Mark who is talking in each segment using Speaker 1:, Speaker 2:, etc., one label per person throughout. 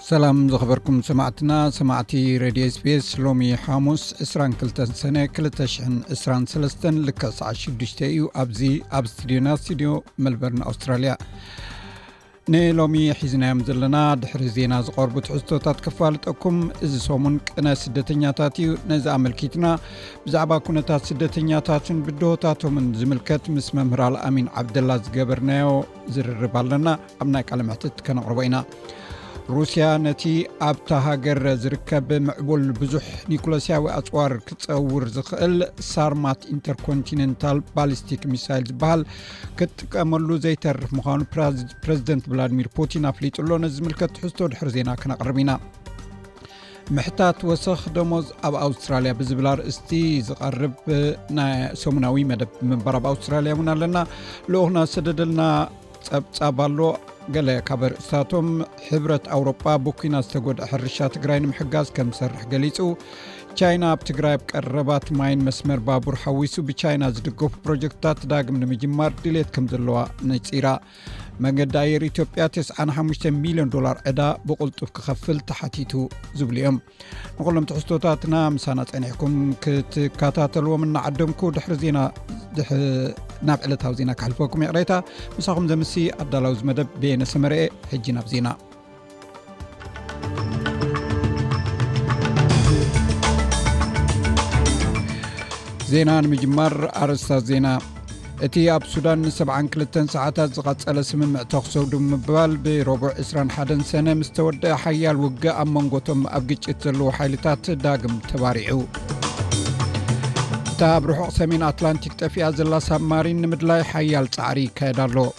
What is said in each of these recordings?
Speaker 1: ሰላም ዝኸበርኩም ሰማዕትና ሰማዕቲ ረድዮ ስፔስ ሎሚ ሓሙስ 22 ሰነ 223 ልከ ሰዓ 6ዱሽ እዩ ኣብዚ ኣብ ስትድዮና ስትድዮ መልበርን ኣውስትራልያ ንሎሚ ሒዝናዮም ዘለና ድሕሪ ዜና ዝቐርቡ ትሕዝቶታት ክፋልጠኩም እዚ ሰሙን ቅነ ስደተኛታት እዩ ነዚ ኣመልኪትና ብዛዕባ ኩነታት ስደተኛታትን ብድሆታቶምን ዝምልከት ምስ መምህራል ኣሚን ዓብደላ ዝገበርናዮ ዝርርብ ኣለና ኣብ ናይ ቃል ምሕትት ከነቕርቦ ኢና ሩስያ ነቲ ኣብታ ሃገር ዝርከብ ምዕቡል ብዙሕ ኒኮሎስያዊ ኣፅዋር ክፀውር ዝኽእል ሳርማት ኢንተርኮንቲነንታል ባሊስቲክ ሚሳይል ዝበሃል ክትጥቀመሉ ዘይተርፍ ምዃኑ ፕረዚደንት ቭላድሚር ፑቲን ኣፍሊጡ ኣሎ ነዚ ዝምልከት ትሕዝቶ ድሕሪ ዜና ክነቕርብ ኢና ምሕታት ወሰኽ ደሞዝ ኣብ ኣውስትራልያ ብዝብል ኣርእስቲ ዝቐርብ ናይ ሰሙናዊ መደብ ምንባር ኣብ ኣውስትራልያ እውን ኣለና ልኡክና ዝሰደደልና ፀብፃብ ኣሎ ገለ ካብ ኣርእስታቶም ሕብረት ኣውሮጳ ብኩና ዝተጎድዐ ሕርሻ ትግራይ ንምሕጋዝ ከም ዝሰርሕ ገሊፁ ቻይና ኣብ ትግራይ ኣብ ቀረባት ማይን መስመር ባቡር ሓዊሱ ብቻይና ዝድገፉ ፕሮጀክትታት ዳግም ንምጅማር ድሌት ከም ዘለዋ ነፂራ መንገዲ ኣየር ኢትዮጵያ 95 ሚሊዮን ዶላር ዕዳ ብቕልጡፍ ክኸፍል ተሓቲቱ ዝብሉ እዮም ንኩሎም ትሕዝቶታትና ምሳና ፀኒሕኩም ክትከታተልዎም እናዓደምኩ ድሕሪ ዜና ናብ ዕለታዊ ዜና ክሕልፈኩም ይቕሬታ ምሳኹም ዘምሲ ኣዳላዊ ዝመደብ ቤየነሰመርአ ሕጂ ናብ ዜና ዜና ንምጅማር ኣረስታት ዜና እቲ ኣብ ሱዳን ን72 ሰዓታት ዝቐጸለ ስምምዕ ተክሰውዱ ምባል ብረቡዕ 21 ሰነ ምስ ተወደአ ሓያል ውግእ ኣብ መንጎቶም ኣብ ግጭት ዘለዎ ሓይልታት ዳግም ተባሪዑ እታ ኣብ ርሑቕ ሰሜን ኣትላንቲክ ጠፊኣ ዘላ ሳብማሪን ንምድላይ ሓያል ጻዕሪ ይካየዳ ኣሎ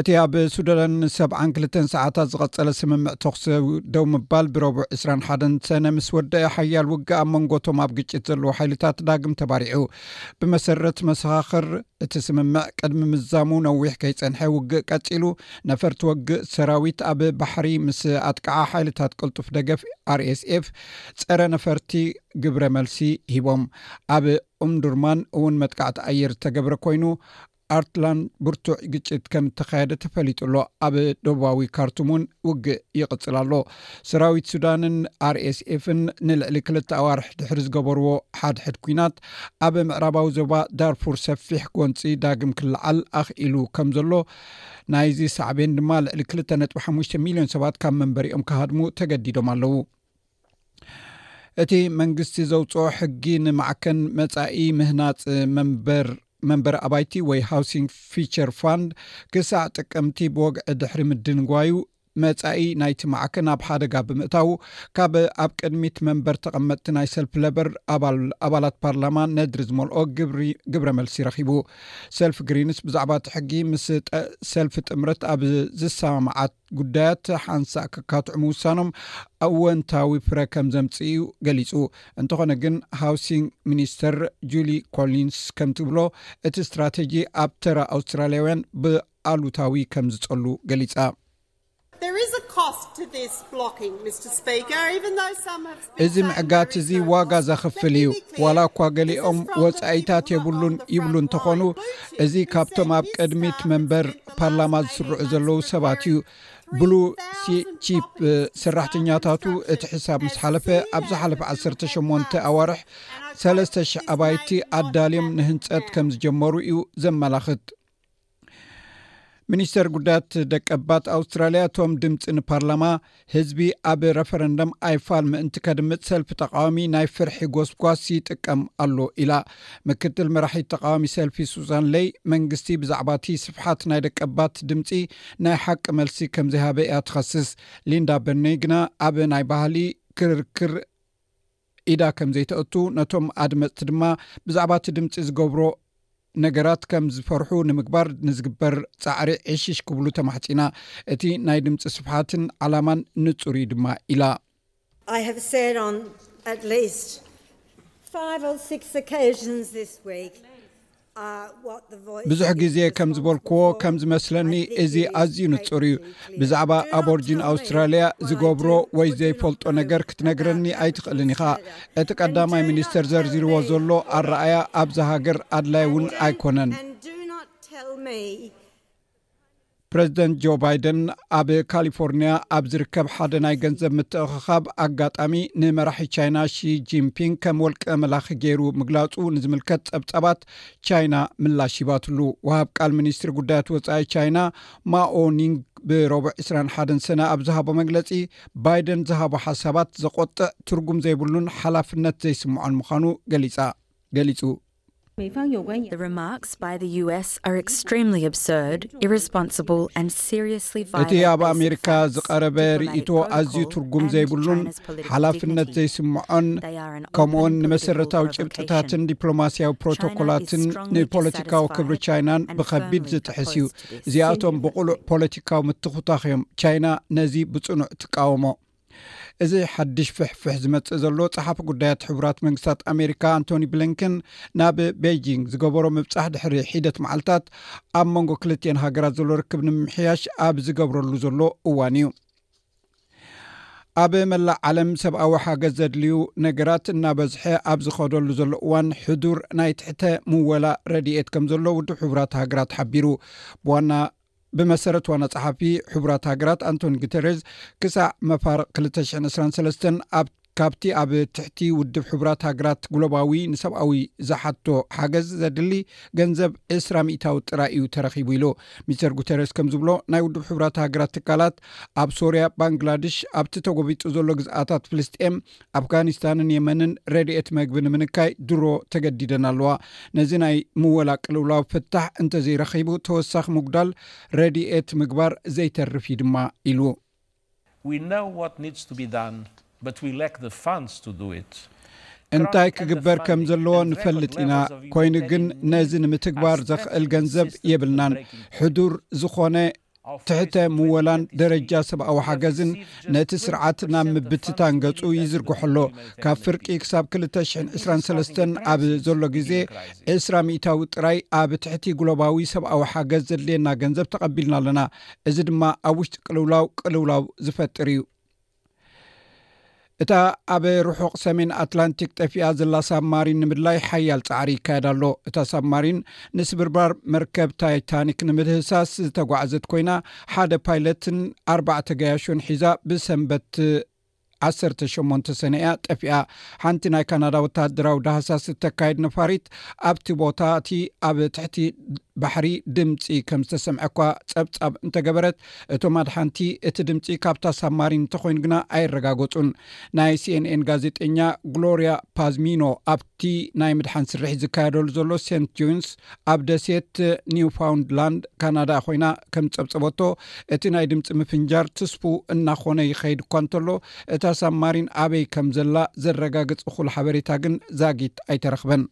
Speaker 1: እቲ ኣብ ሱደረን ንሰብዓን ክልተን ሰዓታት ዝቐጸለ ስምምዕ ተኽሲ ደው ምባል ብረቡዕ 2ስራን ሓደን ሰነ ምስ ወደአ ሓያል ውግእ ኣብ መንጎቶም ኣብ ግጭት ዘለዎ ሓይልታት ዳግም ተባሪዑ ብመሰረት መሰኻኽር እቲ ስምምዕ ቅድሚ ምዛሙ ነዊሕ ከይጸንሐ ውግእ ቀጺሉ ነፈርቲ ወግእ ሰራዊት ኣብ ባሕሪ ምስ ኣጥቃዓ ሓይልታት ቅልጡፍ ደገፍ ርስኤፍ ጸረ ነፈርቲ ግብረ መልሲ ሂቦም ኣብ ኡምዱርማን እውን መጥቃዕቲ ኣየር ዝተገብረ ኮይኑ ኣርትላንድ ብርቱዕ ግጭት ከም እተኻየደ ተፈሊጡ ኣሎ። ኣብ ደቡባዊ ካርቱም እውን ውግእ ይቕጽል ኣሎ። ሰራዊት ሱዳንን ኣርኤስኤፍን ንልዕሊ ክልተ ኣዋርሕ ድሕሪ ዝገበርዎ ሓድሕድ ኲናት ኣብ ምዕራባዊ ዞባ ዳርፉር ሰፊሕ ጎንጺ ዳግም ክለዓል ኣኽኢሉ ከም ዘሎ ናይዚ ሳዕቤን ድማ ልዕሊ ክልተ ነጥቢ ሓሙሽተ ሚልዮን ሰባት ካብ መንበሪኦም ክሃድሙ ተገዲዶም ኣለዉ። እቲ መንግስቲ ዘውፅኦ ሕጊ ንማዕከን መፃኢ ምህናፅ መንበር መንበሪ ኣባይቲ ወይ ሃውሲንግ ፊቸር ፋንድ ክሳዕ ጥቅምቲ ብወግዒ ድሕሪ ምድንጓዩ መፃኢ ናይቲ ማዕከን ኣብ ሓደጋ ብምእታዉ ካብ ኣብ ቅድሚት መንበር ተቐመጥቲ ናይ ሰልፊ ለበር ኣባላት ፓርላማ ነድሪ ዝመልኦ ግብረ መልሲ ረኺቡ ሰልፊ ግሪንስ ብዛዕባ እቲ ሕጊ ምስ ሰልፊ ጥምረት ኣብ ዝሰማምዓት ጉዳያት ሓንሳእ ከካትዑ ምውሳኖም ኣወንታዊ ፍረ ከም ዘምፅእ እዩ ገሊፁ። እንተኾነ ግን ሃውሲንግ ሚኒስተር ጁሊ ኮሊንስ ከም ትብሎ እቲ ስትራቴጂ ኣብ ተራ ኣውስትራልያውያን ብኣሉታዊ ከም ዝፀሉ ገሊፃ። እዚ ምዕጋት እዚ ዋጋ ዘኽፍል እዩ ዋላ እኳ ገሊኦም ወፃኢታት የብሉን ይብሉ እንተኾኑ እዚ ካብቶም ኣብ ቅድሚት መንበር ፓርላማ ዝስርዑ ዘለዉ ሰባት እዩ ብሉ ሲቺፕ ሰራሕተኛታቱ እቲ ሕሳብ ምስ ሓለፈ ኣብ ዝሓለፈ 18 ኣዋርሕ 3ለ00 ኣባይቲ ኣዳልም ንህንፀት ከም ዝጀመሩ እዩ ዘመላኽት ሚኒስተር ጉዳያት ደቀባት ኣውስትራልያ እቶም ድምፂ ንፓርላማ ህዝቢ ኣብ ረፈረንደም ኣይፋል ምእንቲ ከድምፅ ሰልፊ ተቃዋሚ ናይ ፍርሒ ጎስጓስ ይጥቀም ኣሎ ኢላ ምክትል መራሒት ተቃዋሚ ሰልፊ ሱዛን ለይ መንግስቲ ብዛዕባ እቲ ስፍሓት ናይ ደቀባት ድምፂ ናይ ሓቂ መልሲ ከምዘይሃበ እያ ትኸስስ ሊንዳ በርነይ ግና ኣብ ናይ ባህሊ ክርክር ኢዳ ከም ዘይተእቱ ነቶም ኣድመጽቲ ድማ ብዛዕባ እቲ ድምጺ ዝገብሮ ነገራት ከም ዝፈርሑ ንምግባር ንዝግበር ጻዕሪ ዕሽሽ ክብሉ ተማሕጺና እቲ ናይ ድምጺ ስፍሓትን ዓላማን ንጹር እዩ ድማ ኢላ። ብዙሕ ግዜ ከም ዝበልክዎ ከም ዝመስለኒ እዚ ኣዝዩ ንጹር እዩ ብዛዕባ ኣቦርጅን ኣውስትራልያ ዝገብሮ ወይ ዘይፈልጦ ነገር ክትነግረኒ ኣይትኽእልን ኢኻ እቲ ቀዳማይ ሚኒስተር ዘርዚርዎ ዘሎ ኣረኣያ ኣብዛ ሃገር ኣድላይ እውን ኣይኮነን ፕረዚደንት ጆ ባይደን ኣብ ካሊፎርኒያ ኣብ ዝርከብ ሓደ ናይ ገንዘብ ምትእኽኻብ ኣጋጣሚ ንመራሒ ቻይና ሺጂንፒን ከም ወልቀ መላኺ ገይሩ ምግላፁ ንዝምልከት ፀብፃባት ቻይና ምላሽ ሂባትሉ ውሃብ ቃል ሚኒስትሪ ጉዳያት ወፃኢ ቻይና ማኦኒንግ ብረቡዕ 21 ሰነ ኣብ ዝሃቦ መግለፂ ባይደን ዝሃቦ ሓሳባት ዘቆጥዕ ትርጉም ዘይብሉን ሓላፍነት ዘይስምዖን ምዃኑ ገሊፃ ገሊፁ
Speaker 2: The
Speaker 3: remarks by the US are extremely absurd, irresponsible and seriously violate basic facts.
Speaker 1: እቲ ኣብ ኣሜሪካ ዝቐረበ ርእይቶ ኣዝዩ ትርጉም ዘይብሉን ሓላፍነት ዘይስምዖን ከምኡውን ንመሰረታዊ ጭብጥታትን ዲፕሎማስያዊ ፕሮቶኮላትን ንፖለቲካዊ ክብሪ ቻይናን ብከቢድ ዝጥሕስ እዩ። እዚኣቶም ብቕሉዕ ፖለቲካዊ ምትኹታኽ እዮም። ቻይና ነዚ ብጽኑዕ ትቃወሞ። እዚ ሓድሽ ፍሕፍሕ ዝመጽእ ዘሎ ጸሓፊ ጉዳያት ሕቡራት መንግስታት ኣሜሪካ ኣንቶኒ ብሊንክን ናብ ቤጂንግ ዝገበሮ ምብጻሕ ድሕሪ ሒደት መዓልትታት ኣብ መንጎ ክልትዮን ሃገራት ዘሎ ርክብ ንምምሕያሽ ኣብ ዝገብረሉ ዘሎ እዋን እዩ ኣብ መላእ ዓለም ሰብኣዊ ሓገዝ ዘድልዩ ነገራት እናበዝሐ ኣብ ዝኸደሉ ዘሎ እዋን ሕዱር ናይ ትሕተ ምወላ ረድኤት ከም ዘሎ ውድብ ሕቡራት ሃገራት ሓቢሩ ብዋና ብመሰረት ዋና ጸሓፊ ሕቡራት ሃገራት ኣንቶኒ ጉተሬዝ ክሳዕ መፋርቕ 223 ኣብ ካብቲ ኣብ ትሕቲ ውድብ ሕቡራት ሃገራት ጉሎባዊ ንሰብኣዊ ዝሓቶ ሓገዝ ዘድሊ ገንዘብ ዕስራ ሚታዊ ጥራይ እዩ ተረኺቡ ኢሉ ሚስተር ጉተሬስ ከም ዝብሎ ናይ ውድብ ሕቡራት ሃገራት ትካላት ኣብ ሶርያ ባንግላድሽ ኣብቲ ተጎቢጡ ዘሎ ግዝኣታት ፍልስጤም ኣፍጋኒስታንን የመንን ረድኤት መግቢ ንምንካይ ድሮ ተገዲደን ኣለዋ። ነዚ ናይ ምወላ ቅልውላው ፍታሕ እንተዘይረኺቡ ተወሳኺ ምጉዳል ረድኤት ምግባር ዘይተርፍ እዩ ድማ ኢሉ። እንታይ ክግበር ከም ዘለዎ ንፈልጥ ኢና፣ ኮይኑ ግን ነዚ ንምትግባር ዘኽእል ገንዘብ የብልናን፣ ሕዱር ዝኾነ፣ ትሕተ ምወላን ደረጃ ሰብኣዊ ሓገዝን ነቲ ስርዓት ናብ ምብትታን ገጹ ይዝርግሖ ኣሎ። ካብ ፍርቂ ክሳብ ክልተ ሽሕን ዕስራን ሰለስተን ኣብ ዘሎ ግዜ ዕስራ ሚእታዊ ጥራይ ኣብ ትሕቲ ግሎባዊ ሰብኣዊ ሓገዝ ዘድልየና ገንዘብ ተቐቢልና ኣለና፣ እዚ ድማ ኣብ ውሽጢ ቅልውላው ቅልውላው ዝፈጥር እዩ። እታ ኣብ ርሑቕ ሰሜን ኣትላንቲክ ጠፊኣ ዘላ ሳብ ማሪን ንምድላይ ሓያል ፃዕሪ ይካየድ ኣሎ እታ ሳብ ማሪን ንስብርባር መርከብ ታይታኒክ ንምድህሳስ ዝተጓዕዘት ኮይና ሓደ ፓይለትን ኣርባዕተ ገያሾን ሒዛ ብሰንበት 18 ሰነ እያ ጠፊኣ ሓንቲ ናይ ካናዳ ወተሃደራዊ ዳህሳስ እተካየድ ነፋሪት ኣብቲ ቦታ እቲ ኣብ ትሕቲ ባሕሪ ድምፂ ከም ዝተሰምዐ እኳ ፀብፃብ እንተገበረት እቶም ኣድሓንቲ እቲ ድምጺ ካብታ ሳብማሪን እንተኾይኑ ግና ኣየረጋገጹን። ናይ ሲኤንኤን ጋዜጠኛ ግሎርያ ፓዝሚኖ ኣብቲ ናይ ምድሓን ስርሒት ዝካየደሉ ዘሎ ሴንት ጆንስ ኣብ ደሴት ኒውፋውንድላንድ ካናዳ ኮይና ከም ዝጸብጸበቶ እቲ ናይ ድምጺ ምፍንጃር ትስፉው እናኾነ ይኸይድ እኳ እንተሎ እታ ሳብማሪን ኣበይ ከም ዘላ ዘረጋግጽ እኹል ሓበሬታ ግን ዛጊት ኣይተረኽበን።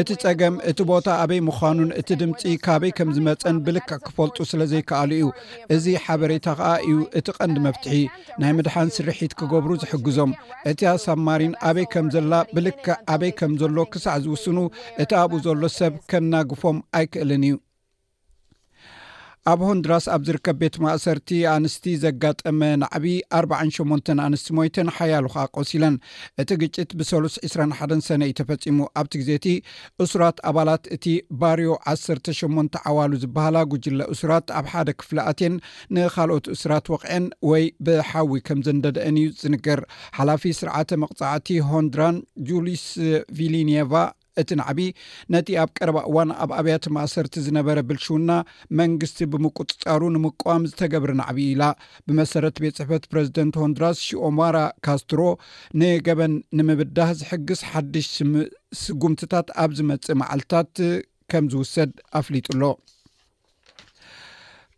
Speaker 1: እቲ ጸገም እቲ ቦታ ኣበይ ምዃኑን እቲ ድምጺ ካበይ ከም ዝመጸን ብልክዕ ክፈልጡ ስለ ዘይከኣሉ እዩ እዚ ሓበሬታ ከኣ እዩ እቲ ቀንዲ መፍትሒ ናይ ምድሓን ስርሒት ክገብሩ ዝሕግዞም እቲያ ሳብማሪን ኣበይ ከም ዘላ ብልክዕ ኣበይ ከም ዘሎ ክሳዕ ዝውስኑ እቲ ኣብኡ ዘሎ ሰብ ከናግፎም ኣይክእልን እዩ ኣብ ሆንድራስ ኣብ ዝርከብ ቤት ማእሰርቲ ኣንስቲ ዘጋጠመ ናዕቢ ኣርባዓን ሸሞንተን ኣንስቲ ሞይተን ሓያሉ ከኣ ቆሲለን እቲ ግጭት ብሰሉስ 21 ሰነ እዩ ተፈጺሙ ኣብቲ ግዜ እቲ እሱራት ኣባላት እቲ ባርዮ 18 ዓዋሉ ዝበሃላ ጉጅለ እሱራት ኣብ ሓደ ክፍሊ ኣቴን ንካልኦት እሱራት ወቕዐን ወይ ብሓዊ ከም ዘንደደአን እዩ ዝንገር ሓላፊ ስርዓተ መቕጻዕቲ ሆንድራን ጁሊስ ቪሊኒየቫ እቲ ናዕቢ ነቲ ኣብ ቀረባ እዋን ኣብ ኣብያተ ማእሰርቲ ዝነበረ ብልሽውና መንግስቲ ብምቁጽጻሩ ንምቅዋም ዝተገብረ ናዕቢ እዩ ኢላ። ብመሰረት ቤት ጽሕፈት ፕረዚደንት ሆንድራስ ሺኦማራ ካስትሮ ንገበን ንምብዳህ ዝሕግስ ሓድሽ ስጉምትታት ኣብ ዝመጽእ መዓልትታት ከምዝውሰድ ኣፍሊጡ ኣሎ።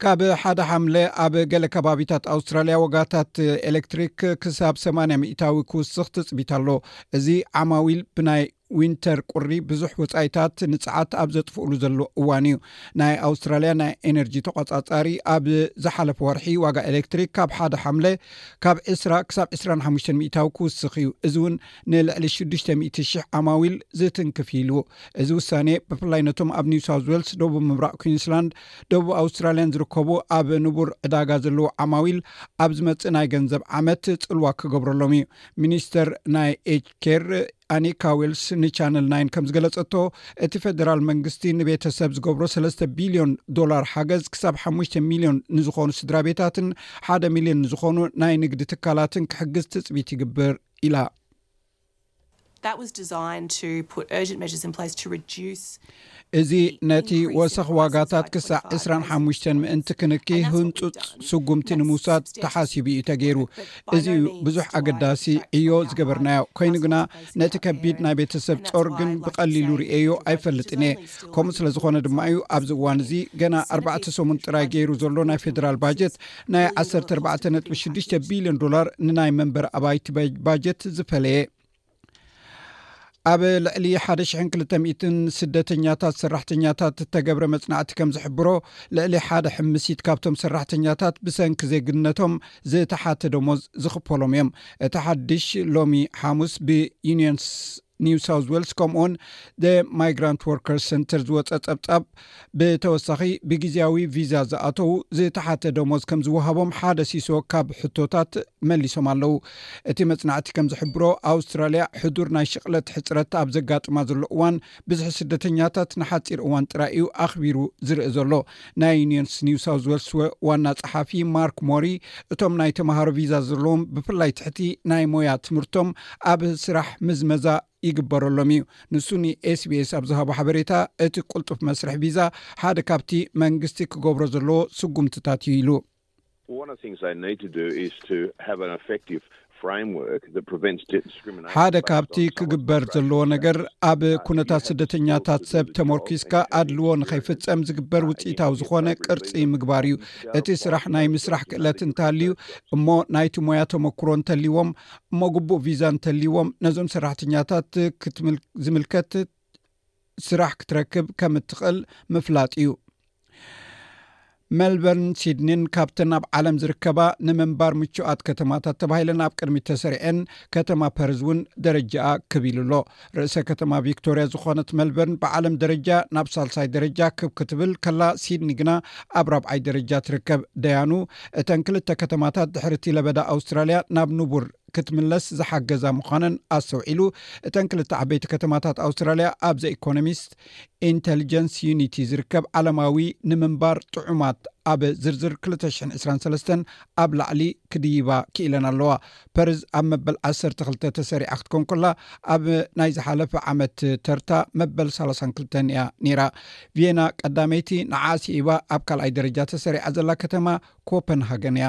Speaker 1: ካብ ሓደ ሓምለ ኣብ ገለ ከባቢታት ኣውስትራልያ ዋጋታት ኤሌክትሪክ ክሳብ 8 ሚታዊ ክውስኽ ትፅቢት ኣሎ እዚ ዓማዊል ብናይ ዊንተር ቁሪ ብዙሕ ወፃኢታት ንፅዓት ኣብ ዘጥፍእሉ ዘሎ እዋን እዩ ናይ ኣውስትራልያ ናይ ኤነርጂ ተቆፃፃሪ ኣብ ዝሓለፈ ወርሒ ዋጋ ኤሌክትሪክ ካብ ሓደ ሓምለ ካብ 2ስ ክሳብ 25 ሚታዊ ክውስኽ እዩ እዚ እውን ንልዕሊ ሽዱሽተ ሚእቲ ሽሕ ዓማዊል ዝትንክፍ እዩ ኢሉ። እዚ ውሳኔ ብፍላይ ነቶም ኣብ ኒው ሳውዝ ዌልስ፣ ደቡብ ምብራቕ ኲንስላንድ፣ ደቡብ ኣውስትራልያን ዝርከቡ ኣብ ንቡር ዕዳጋ ዘለዉ ዓማዊል ኣብ ዝመጽእ ናይ ገንዘብ ዓመት ጽልዋ ክገብረሎም እዩ። ሚኒስተር ናይ ኤጅድ ኬር ኣኒካ ዌልስ ንቻነል ናይን ከም ዝገለጸቶ፣ እቲ ፈደራል መንግስቲ ንቤተሰብ ዝገብሮ ሰለስተ ቢልዮን ዶላር ሓገዝ ክሳብ ሓሙሽተ ሚልዮን ንዝኾኑ ስድራቤታትን ሓደ ሚልዮን ንዝኾኑ ናይ ንግዲ ትካላትን ክሕግዝ ትጽቢት ይግብር። ኢላ። እዚ ነቲ ወሰኽ ዋጋታት ክሳዕ ዕስራን ሓሙሽተን ምእንቲ ክንኪ ህንፁፅ ስጉምቲ ንምውሳድ ተሓሲቡ እዩ ተገይሩ። እዚ እዩ ብዙሕ ኣገዳሲ ዕዮ ዝገበርናዮ። ኮይኑ ግና ነቲ ከቢድ ናይ ቤተሰብ ፆር ግን ብቐሊሉ ርእየዮ ኣይፈልጥን እየ። ከምኡ ስለዝኾነ ድማ እዩ ኣብዚ እዋን እዚ ገና ኣርባዕተ ሰሙን ጥራይ ገይሩ ዘሎ ናይ ፌደራል ባጀት ናይ ዓሰርተ ኣርባዕተ ነጥቢ ሽዱሽተ ቢልዮን ዶላር ንናይ መንበሪ ኣባይቲ ባጀት ዝፈለየ ኣብ ልዕሊ ሓደ ሽሕን ክልተ ሚትን ስደተኛታት ሰራሕተኛታት እተገብረ መፅናዕቲ ከም ዝሕብሮ ልዕሊ ሓደ ሕምሲት ካብቶም ሰራሕተኛታት ብሰንኪ ዜግነቶም ዝተሓተ ደሞዝ ዝኽፈሎም እዮም እቲ ሓድሽ ሎሚ ሓሙስ ብዩኒዮንስ ኒው ሳውዝ ዌልስ ከምኡውን the ማይግራንት ወርከርስ ሰንተር ዝወፀ ፀብፃብ ብተወሳኺ ብግዜያዊ ቪዛ ዝኣተው ዝተሓተ ደሞዝ ከም ዝወሃቦም ሓደ ሲሶ ካብ ሕቶታት መሊሶም ኣለው እቲ መፅናዕቲ ከም ዝሕብሮ ኣውስትራልያ ሕዱር ናይ ሽቕለት ሕፅረት ኣብ ዘጋጥማ ዘሎ እዋን ብዝሒ ስደተኛታት ንሓፂር እዋን ጥራይ እዩ ኣኽቢሩ ዝርእ ዘሎ ናይ ዩኒየንስ ኒው ሳውት ዌልስ ዋና ፀሓፊ ማርክ ሞሪ እቶም ናይ ተምሃሮ ቪዛ ዘለዎም ብፍላይ ትሕቲ ናይ ሞያ ትምህርቶም ኣብ ስራሕ ምዝመዛ ይግበረሎም እዩ ንሱ ንኤስቢስ ኣብ ዝሃቦ ሓበሬታ እቲ ቅልጡፍ መስርሕ ቪዛ ሓደ ካብቲ መንግስቲ ክገብሮ ዘለዎ ስጉምትታት እዩ ኢሉ ሓደ ካብቲ ክግበር ዘለዎ ነገር ኣብ ኩነታት ስደተኛታት ሰብ ተመርኪስካ ኣድልዎ ንከይፍፀም ዝግበር ውፅኢታዊ ዝኾነ ቅርፂ ምግባር እዩ እቲ ስራሕ ናይ ምስራሕ ክእለት እንተሃልዩ እሞ ናይቲ ሞያ ተመክሮ እንተልዎም እሞ ግቡእ ቪዛ እንተልዎም ነዞም ሰራሕተኛታት ዝምልከት ስራሕ ክትረክብ ከም እትኽእል ምፍላጥ እዩ። መልበርንን ሲድኒን ካብተን ኣብ ዓለም ዝርከባ ንምንባር ምቹኣት ከተማታት ተባሂለን ኣብ ቅድሚት ተሰሪዐን፣ ከተማ ፐርዝ እውን ደረጃኣ ክብ ኢሉ ኣሎ። ርእሰ ከተማ ቪክቶርያ ዝኾነት መልበርን ብዓለም ደረጃ ናብ ሳልሳይ ደረጃ ክብ ክትብል ከላ፣ ሲድኒ ግና ኣብ ራብዓይ ደረጃ ትርከብ። ደያኑ እተን ክልተ ከተማታት ድሕሪ እቲ ለበዳ ኣውስትራልያ ናብ ንቡር ክትምለስ ዝሓገዛ ምዃነን ኣስተውዒሉ፣ እተን ክልተ ዓበይቲ ከተማታት ኣውስትራልያ ኣብ ዘ ኢኮኖሚስት ኢንተሊጀንስ ዩኒቲ ዝርከብ ዓለማዊ ንምንባር ጥዑማት ኣብ ዝርዝር ክልተ ሽሕን ዕስራን ሰለስተን ኣብ ላዕሊ ክድይባ ክኢለን ኣለዋ። ፐርዝ ኣብ መበል ዓሰርተ ክልተ ተሰሪዓ ክትከውን ከላ፣ ኣብ ናይ ዝሓለፈ ዓመት ተርታ መበል ሰላሳን ክልተን እያ ነይራ። ቪየና ቀዳመይቲ ንዓኣ ስዒባ ኣብ ካልኣይ ደረጃ ተሰሪዓ ዘላ ከተማ ኮፐንሃገን እያ።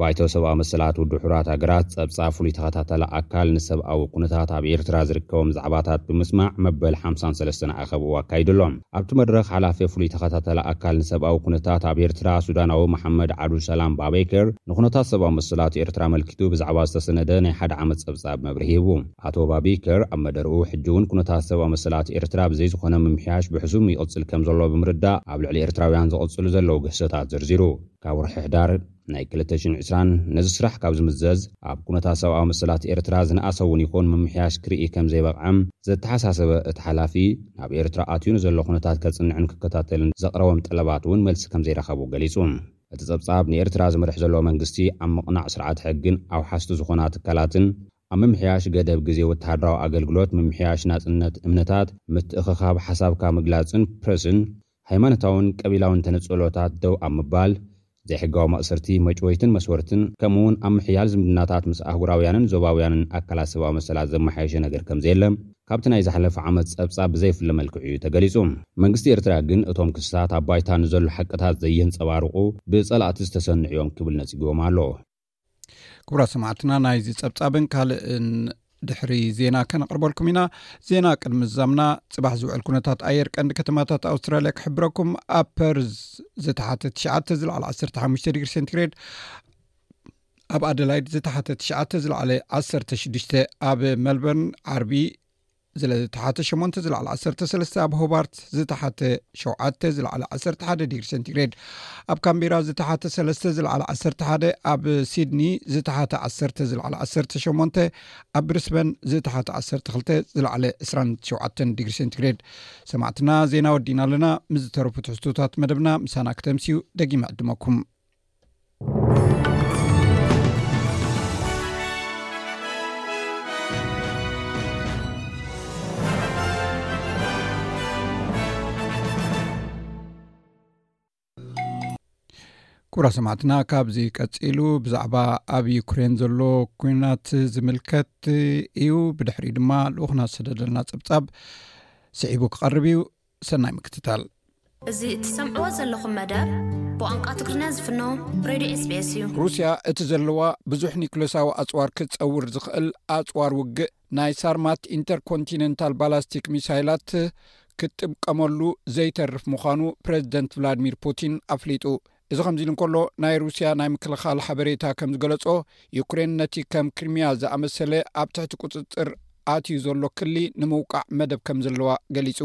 Speaker 1: ባይቶ ሰብኣዊ መሰላት
Speaker 4: ውድብ ሕቡራት ሃገራት ጸብጻብ ፍሉይ ተኸታታሊ ኣካል ንሰብኣዊ ኩነታት ኣብ ኤርትራ ዝርከቦም ዛዕባታት ብምስማዕ መበል ሓምሳን ሰለስተን ኣኸብኡ ኣካይዱ ኣሎ። ኣብቲ መድረኽ ሓላፊ ፍሉይ ተኸታታሊ ኣካል ንሰብኣዊ ኩነታት ኣብ ኤርትራ ሱዳናዊ መሓመድ ዓዱ ሰላም ባቤከር ንኩነታት ሰብኣዊ መሰላት ኤርትራ ኣመልኪቱ ብዛዕባ ዝተሰነደ ናይ ሓደ ዓመት ጸብጻብ መብርሂ ሂቡ። ኣቶ ባቤከር ኣብ መደርኡ ሕጂ'ውን ኩነታት ሰብኣዊ መሰላት ኤርትራ ብዘይ ዝኾነ ምምሕያሽ ብሕሱም ይቕጽል ከምዘሎ ብምርዳእ ኣብ ልዕሊ ኤርትራውያን ዝቕጽሉ ዘለዉ ግህሰታት ዘርዚሩ። ካብ ወርሒ ሕዳር ናይ ክልተ ሽሕን ዕስራን ነዚ ስራሕ ካብ ዝምዘዝ፣ ኣብ ኩነታት ሰብኣዊ መሰላት ኤርትራ ዝነኣሰ'ውን ይኹን ምምሕያሽ ክርኢ ከምዘይበቕዐ ዘተሓሳሰበ እቲ ሓላፊ፣ ናብ ኤርትራ ኣትዩ ንዘሎ ኩነታት ከጽንዕን ክከታተልን ዘቕረቦም ጠለባት'ውን መልሲ ከምዘይረኸቡ ገሊጹ። እቲ ጸብጻብ፣ ንኤርትራ ዝመርሕ ዘሎ መንግስቲ፣ ኣብ ምቕናዕ ስርዓት ሕግን ኣውሓስቲ ዝኾና ትካላትን፣ ኣብ ምምሕያሽ ገደብ ግዜ ወተሃደራዊ ኣገልግሎት፣ ምምሕያሽ ናጽነት እምነታት፣ ምትእኽኻብ ሓሳብካ ምግላጽን ፕረስን፣ ሃይማኖታውን ቀቢላውን ተነጽሎታት ደው ኣብ ምባል፣ ዘይሕጋዊ ማእሰርቲ፣ መጭወይትን መስወርትን፣ ከምኡ'ውን ኣብ ምሕያል ዝምድናታት ምስ ኣህጉራውያንን ዞባውያንን ኣካላት ሰብኣዊ መሰላት ዘመሓየሸ ነገር ከምዘየለ ካብቲ ናይ ዝሓለፈ ዓመት ጸብጻብ ብዘይፍለ መልክዑ እዩ ተገሊጹ። መንግስቲ ኤርትራ ግን እቶም ክስታት ኣብ ባይታ ንዘሎ ሓቅታት ዘየንጸባርቑ፣ ብጸላእቲ ዝተሰንዑ እዮም ክብል ነጺግዎም ኣሎ።
Speaker 1: ክቡራት ሰማዕትና ናይዚ ፀብፃብን ካልእን ድሕሪ ዜና ከነቅርበልኩም ኢና ዜና ቅድሚ ዛምና ፅባሕ ዝውዕል ኩነታት ኣየር ቀንዲ ከተማታት ኣውስትራልያ ክሕብረኩም ኣብ ፐርዝ ዝተሓተ ትሽዓተ ዝለዕለ ዓሰርተ ሓሙሽተ ዲግሪ ሴንትግሬድ ኣብ ኣደላይድ ዝተሓተ ትሽዓተ ዝለዕለ ዓሰርተ ሽዱሽተ ኣብ መልበርን ዓርቢ ዝለተሓተ ሸሞንተ ዝለዕሊ ዓሰርተ ሰለስተ ኣብ ሆባርት ዝተሓተ ሸውዓተ ዝለዕሊ ዓሰርተ ሓደ ዲግሪ ሰንቲግሬድ ኣብ ካምቢራ ዝተሓተ ሰለስተ ዝለዕሊ ዓሰርተ ሓደ ኣብ ሲድኒ ዝተሓተ ዓሰርተ ዝለዕሊ ዓሰርተ ሸሞንተ ኣብ ብሪስበን ዝተሓተ ዓሰርተ ክልተ ዝለዕለ ዕስራን ሸውዓተን ዲግሪ ሰንቲግሬድ ሰማዕትና ዜና ወዲእና ኣለና ምስ ዝተረፉ ትሕዝቶታት መደብና ምሳና ክተምስዩ ደጊመ ዕድመኩም ኩብራ ሰማዕትና ካብዚ ቀፂሉ ብዛዕባ ኣብ ዩክሬን ዘሎ ኩናት ዝምልከት እዩ ብድሕሪ ድማ ልኡክና ዝሰደደልና ፀብፃብ ስዒቡ ክቐርብ እዩ ሰናይ ምክትታል።
Speaker 5: እዚ እትሰምዕዎ ዘለኹም መደብ ብቋንቋ ትግርኛ ዝፍኖ ሬድዮ ኤስቢኤስ እዩ።
Speaker 1: ሩስያ እቲ ዘለዋ ብዙሕ ኒክሎሳዊ ኣጽዋር ክጸውር ዝኽእል ኣጽዋር ውግእ ናይ ሳርማት ኢንተርኮንቲነንታል ባላስቲክ ሚሳይላት ክትጥብቀመሉ ዘይተርፍ ምዃኑ ፕረዚደንት ቭላድሚር ፑቲን ኣፍሊጡ። እዚ ከምዚ ኢሉ እንከሎ ናይ ሩስያ ናይ ምክልኻል ሓበሬታ ከም ዝገለጾ ዩክሬን ነቲ ከም ክሪሚያ ዝኣመሰለ ኣብ ትሕቲ ቁጽጽር ኣትዩ ዘሎ ክሊ ንምውቃዕ መደብ ከም ዘለዋ ገሊጹ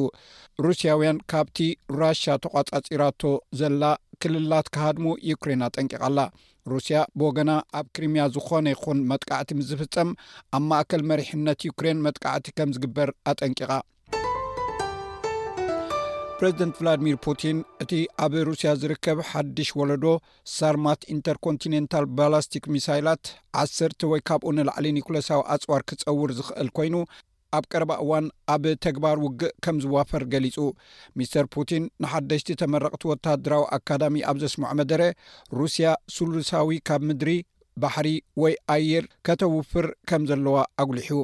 Speaker 1: ሩስያውያን ካብቲ ራሻ ተቋጻጺራቶ ዘላ ክልላት ክሃድሙ ዩክሬን ኣጠንቂቓ ኣላ ሩስያ ብወገና ኣብ ክሪሚያ ዝኾነ ይኹን መጥቃዕቲ ምስ ዝፍጸም ኣብ ማእከል መሪሕነት ዩክሬን መጥቃዕቲ ከም ዝግበር ኣጠንቂቓ ፕረዚደንት ቭላድሚር ፑቲን እቲ ኣብ ሩስያ ዝርከብ ሓድሽ ወለዶ ሳርማት ኢንተርኮንቲነንታል ባላስቲክ ሚሳይላት ዓሰርተ ወይ ካብኡ ንላዕሊ ኒኩለሳዊ ኣፅዋር ክፀውር ዝኽእል ኮይኑ ኣብ ቀረባ እዋን ኣብ ተግባር ውግእ ከም ዝዋፈር ገሊጹ ሚስተር ፑቲን ንሓደሽቲ ተመረቕቲ ወተሃደራዊ ኣካዳሚ ኣብ ዘስምዖ መደረ ሩስያ ሱሉሳዊ ካብ ምድሪ ባሕሪ ወይ ኣየር ከተውፍር ከም ዘለዋ ኣጉሊሑ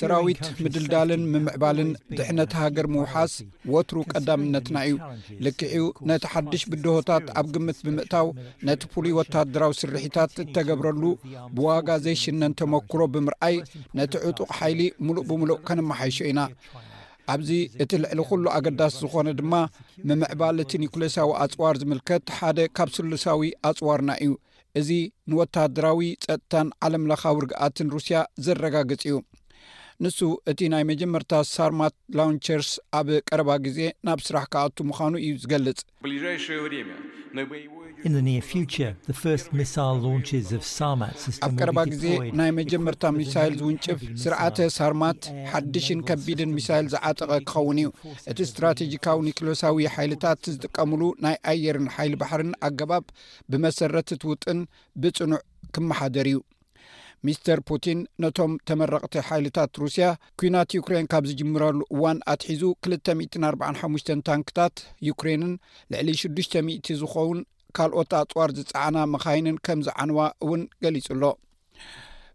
Speaker 1: ሰራዊት ምድልዳልን ምምዕባልን ድሕነት ሃገር ምውሓስ ወትሩ ቀዳምነትና እዩ ልክዕኡ ነቲ ሓድሽ ብድሆታት ኣብ ግምት ብምእታው ነቲ ፍሉይ ወታደራዊ ስርሒታት እተገብረሉ ብዋጋ ዘይሽነን ተመክሮ ብምርኣይ ነቲ ዕጡቕ ሓይሊ ሙሉእ ብምሉእ ከነመሓይሾ ኢና ኣብዚ እቲ ልዕሊ ኩሉ ኣገዳሲ ዝኾነ ድማ ምምዕባል እቲ ኒኩሌሳዊ ኣፅዋር ዝምልከት ሓደ ካብ ስሉሳዊ ኣፅዋርና እዩ እዚ ንወተሃደራዊ ፀጥታን ዓለም ለኻዊ ርግኣትን ሩስያ ዘረጋግፅ እዩ ንሱ እቲ ናይ መጀመርታ ሳርማት ላውንቸርስ ኣብ ቀረባ ግዜ ናብ ስራሕ ክኣቱ ምዃኑ እዩ ዝገልፅ ኣብ ቀረባ ግዜ ናይ መጀመርታ ሚሳይል ዝውንጭፍ ስርዓተ ሳርማት ሓድሽን ከቢድን ሚሳይል ዝዓጠቐ ክኸውን እዩ እቲ ስትራቴጂካዊ ኒክሎሳዊ ሓይልታት ዝጥቀምሉ ናይ ኣየርን ሓይሊ ባሕርን ኣገባብ ብመሰረት ትውጥን ብፅኑዕ ክመሓደር እዩ ሚስተር ፑቲን ነቶም ተመረቕቲ ሓይልታት ሩስያ ኩናት ዩክሬን ካብ ዝጅምረሉ እዋን ኣትሒዙ 245 ታንክታት ዩክሬንን ልዕሊ 600 ዝኸውን ካልኦት ኣፅዋር ዝፀዓና መኻይንን ከም ዝዓንዋ እውን ገሊፁ ኣሎ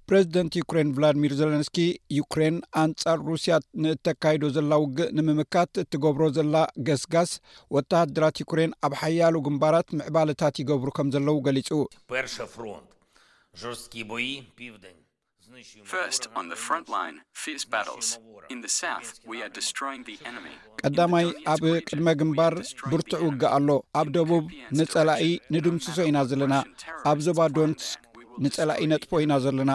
Speaker 1: ፕረዚደንት ዩክሬን ቭላድሚር ዘለንስኪ ዩክሬን ኣንፃር ሩስያ ንእተካይዶ ዘላ ውግእ ንምምካት እትገብሮ ዘላ ገስጋስ ወተሃደራት ዩክሬን ኣብ ሓያሉ ግንባራት ምዕባለታት ይገብሩ ከም ዘለዉ ገሊፁ ርሰ ፍሮንት ቀዳማይ ኣብ ቅድመ ግንባር ብርቱዕ ውግእ ኣሎ ኣብ ደቡብ ንፀላኢ ንድምስሶ ኢና ዘለና ኣብ ዞባ ዶንትስ ንፀላኢ ነጥፎ ኢና ዘለና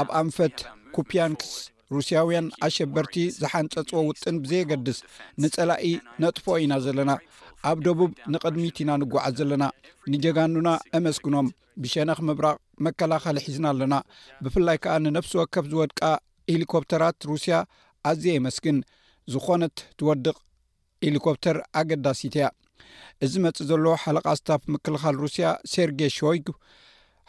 Speaker 1: ኣብ ኣንፈት ኩፕያንክስ ሩስያውያን ኣሸበርቲ ዝሓንፀፅዎ ውጥን ብዘየገድስ ንፀላኢ ነጥፎ ኢና ዘለና ኣብ ደቡብ ንቅድሚት ኢና ንጓዓዝ ዘለና ንጀጋኑና እመስግኖም ብሸነኽ ምብራቕ መከላኸሊ ሒዝና ኣለና ብፍላይ ከኣ ንነፍሲ ወከፍ ዝወድቃ ሂሊኮፕተራት ሩስያ ኣዝየ የመስግን ዝኾነት ትወድቕ ሂሊኮፕተር ኣገዳሲት እያ እዚ መጽእ ዘሎ ሓለቓ ስታፍ ምክልኻል ሩስያ ሴርጌ ሾይግ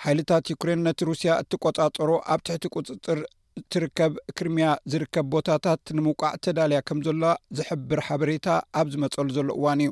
Speaker 1: ሓይልታት ዩክሬን ነቲ ሩስያ እትቆጻጸሮ ኣብ ትሕቲ ቁጽጽር እትርከብ ክርምያ ዝርከብ ቦታታት ንምውቃዕ ተዳልያ ከም ዘሎዋ ዝሕብር ሓበሬታ ኣብ ዝመፀሉ ዘሎ እዋን እዩ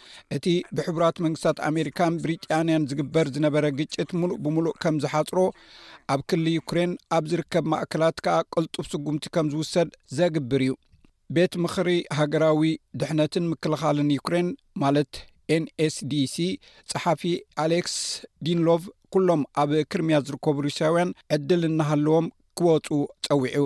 Speaker 1: እቲ ብሕቡራት መንግስታት ኣሜሪካን ብሪጣንያን ዝግበር ዝነበረ ግጭት ሙሉእ ብምሉእ ከም ዝሓፅሮ ኣብ ክሊ ዩክሬን ኣብ ዝርከብ ማእከላት ከኣ ቅልጡፍ ስጉምቲ ከም ዝውሰድ ዘግብር እዩ ቤት ምኽሪ ሃገራዊ ድሕነትን ምክልኻልን ዩክሬን ማለት ኤንስዲሲ ፀሓፊ ኣሌክስ ዲንሎቭ ኩሎም ኣብ ክርምያ ዝርከቡ ሩስያውያን ዕድል እናሃለዎም ክወፁ ፀዊዑ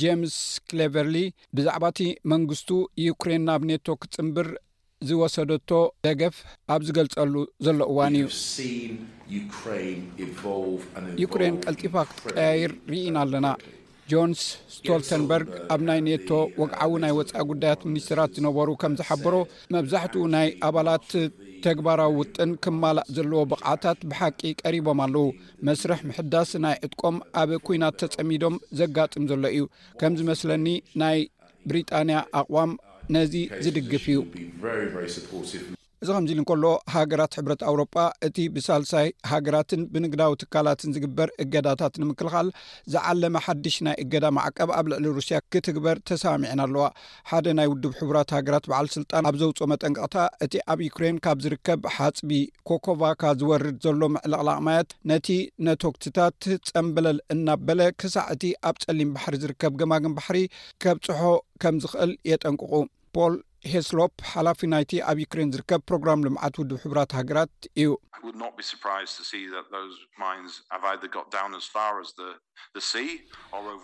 Speaker 1: ጀምስ ክሌቨርሊ ብዛዕባ እቲ መንግስቱ ዩክሬን ናብ ኔቶ ክጽምብር ዝወሰደቶ ደገፍ ኣብ ዝገልጸሉ ዘሎ እዋን እዩ ዩክሬን ቀልጢፋ ክትቀያይር ርኢና ኣለና ጆንስ ስቶልተንበርግ ኣብ ናይ ኔቶ ወግዓዊ ናይ ወፃኢ ጉዳያት ሚኒስትራት ዝነበሩ ከም ዝሓበሮ መብዛሕትኡ ናይ ኣባላት ተግባራዊ ውጥን ክማላእ ዘለዎ ብቕዓታት ብሓቂ ቀሪቦም ኣለዉ መስርሕ ምሕዳስ ናይ ዕጥቆም ኣብ ኩናት ተጸሚዶም ዘጋጥም ዘሎ እዩ ከም ዝመስለኒ ናይ ብሪጣንያ ኣቕዋም ነዚ ዝድግፍ እዩ እዚ ከምዚ ኢሉ እንከሎ ሃገራት ሕብረት ኣውሮጳ እቲ ብሳልሳይ ሃገራትን ብንግዳዊ ትካላትን ዝግበር እገዳታት ንምክልኻል ዝዓለመ ሓድሽ ናይ እገዳ ማዕቀብ ኣብ ልዕሊ ሩስያ ክትግበር ተሰማሚዐን ኣለዋ ሓደ ናይ ውድብ ሕቡራት ሃገራት በዓል ስልጣን ኣብ ዘውፅኦ መጠንቀቕታ እቲ ኣብ ዩክሬን ካብ ዝርከብ ሓፅቢ ኮኮቫካ ዝወርድ ዘሎ ምዕልቕላቕ ማያት ነቲ ነቶግትታት ፀምበለል እናበለ ክሳዕ እቲ ኣብ ፀሊም ባሕሪ ዝርከብ ገማግም ባሕሪ ከብፅሖ ከም ዝኽእል የጠንቅቑ ፖል ሄስሎፕ ሓላፊ ናይቲ ኣብ ዩክሬን ዝርከብ ፕሮግራም ልምዓት ውድብ ሕቡራት ሃገራት እዩ።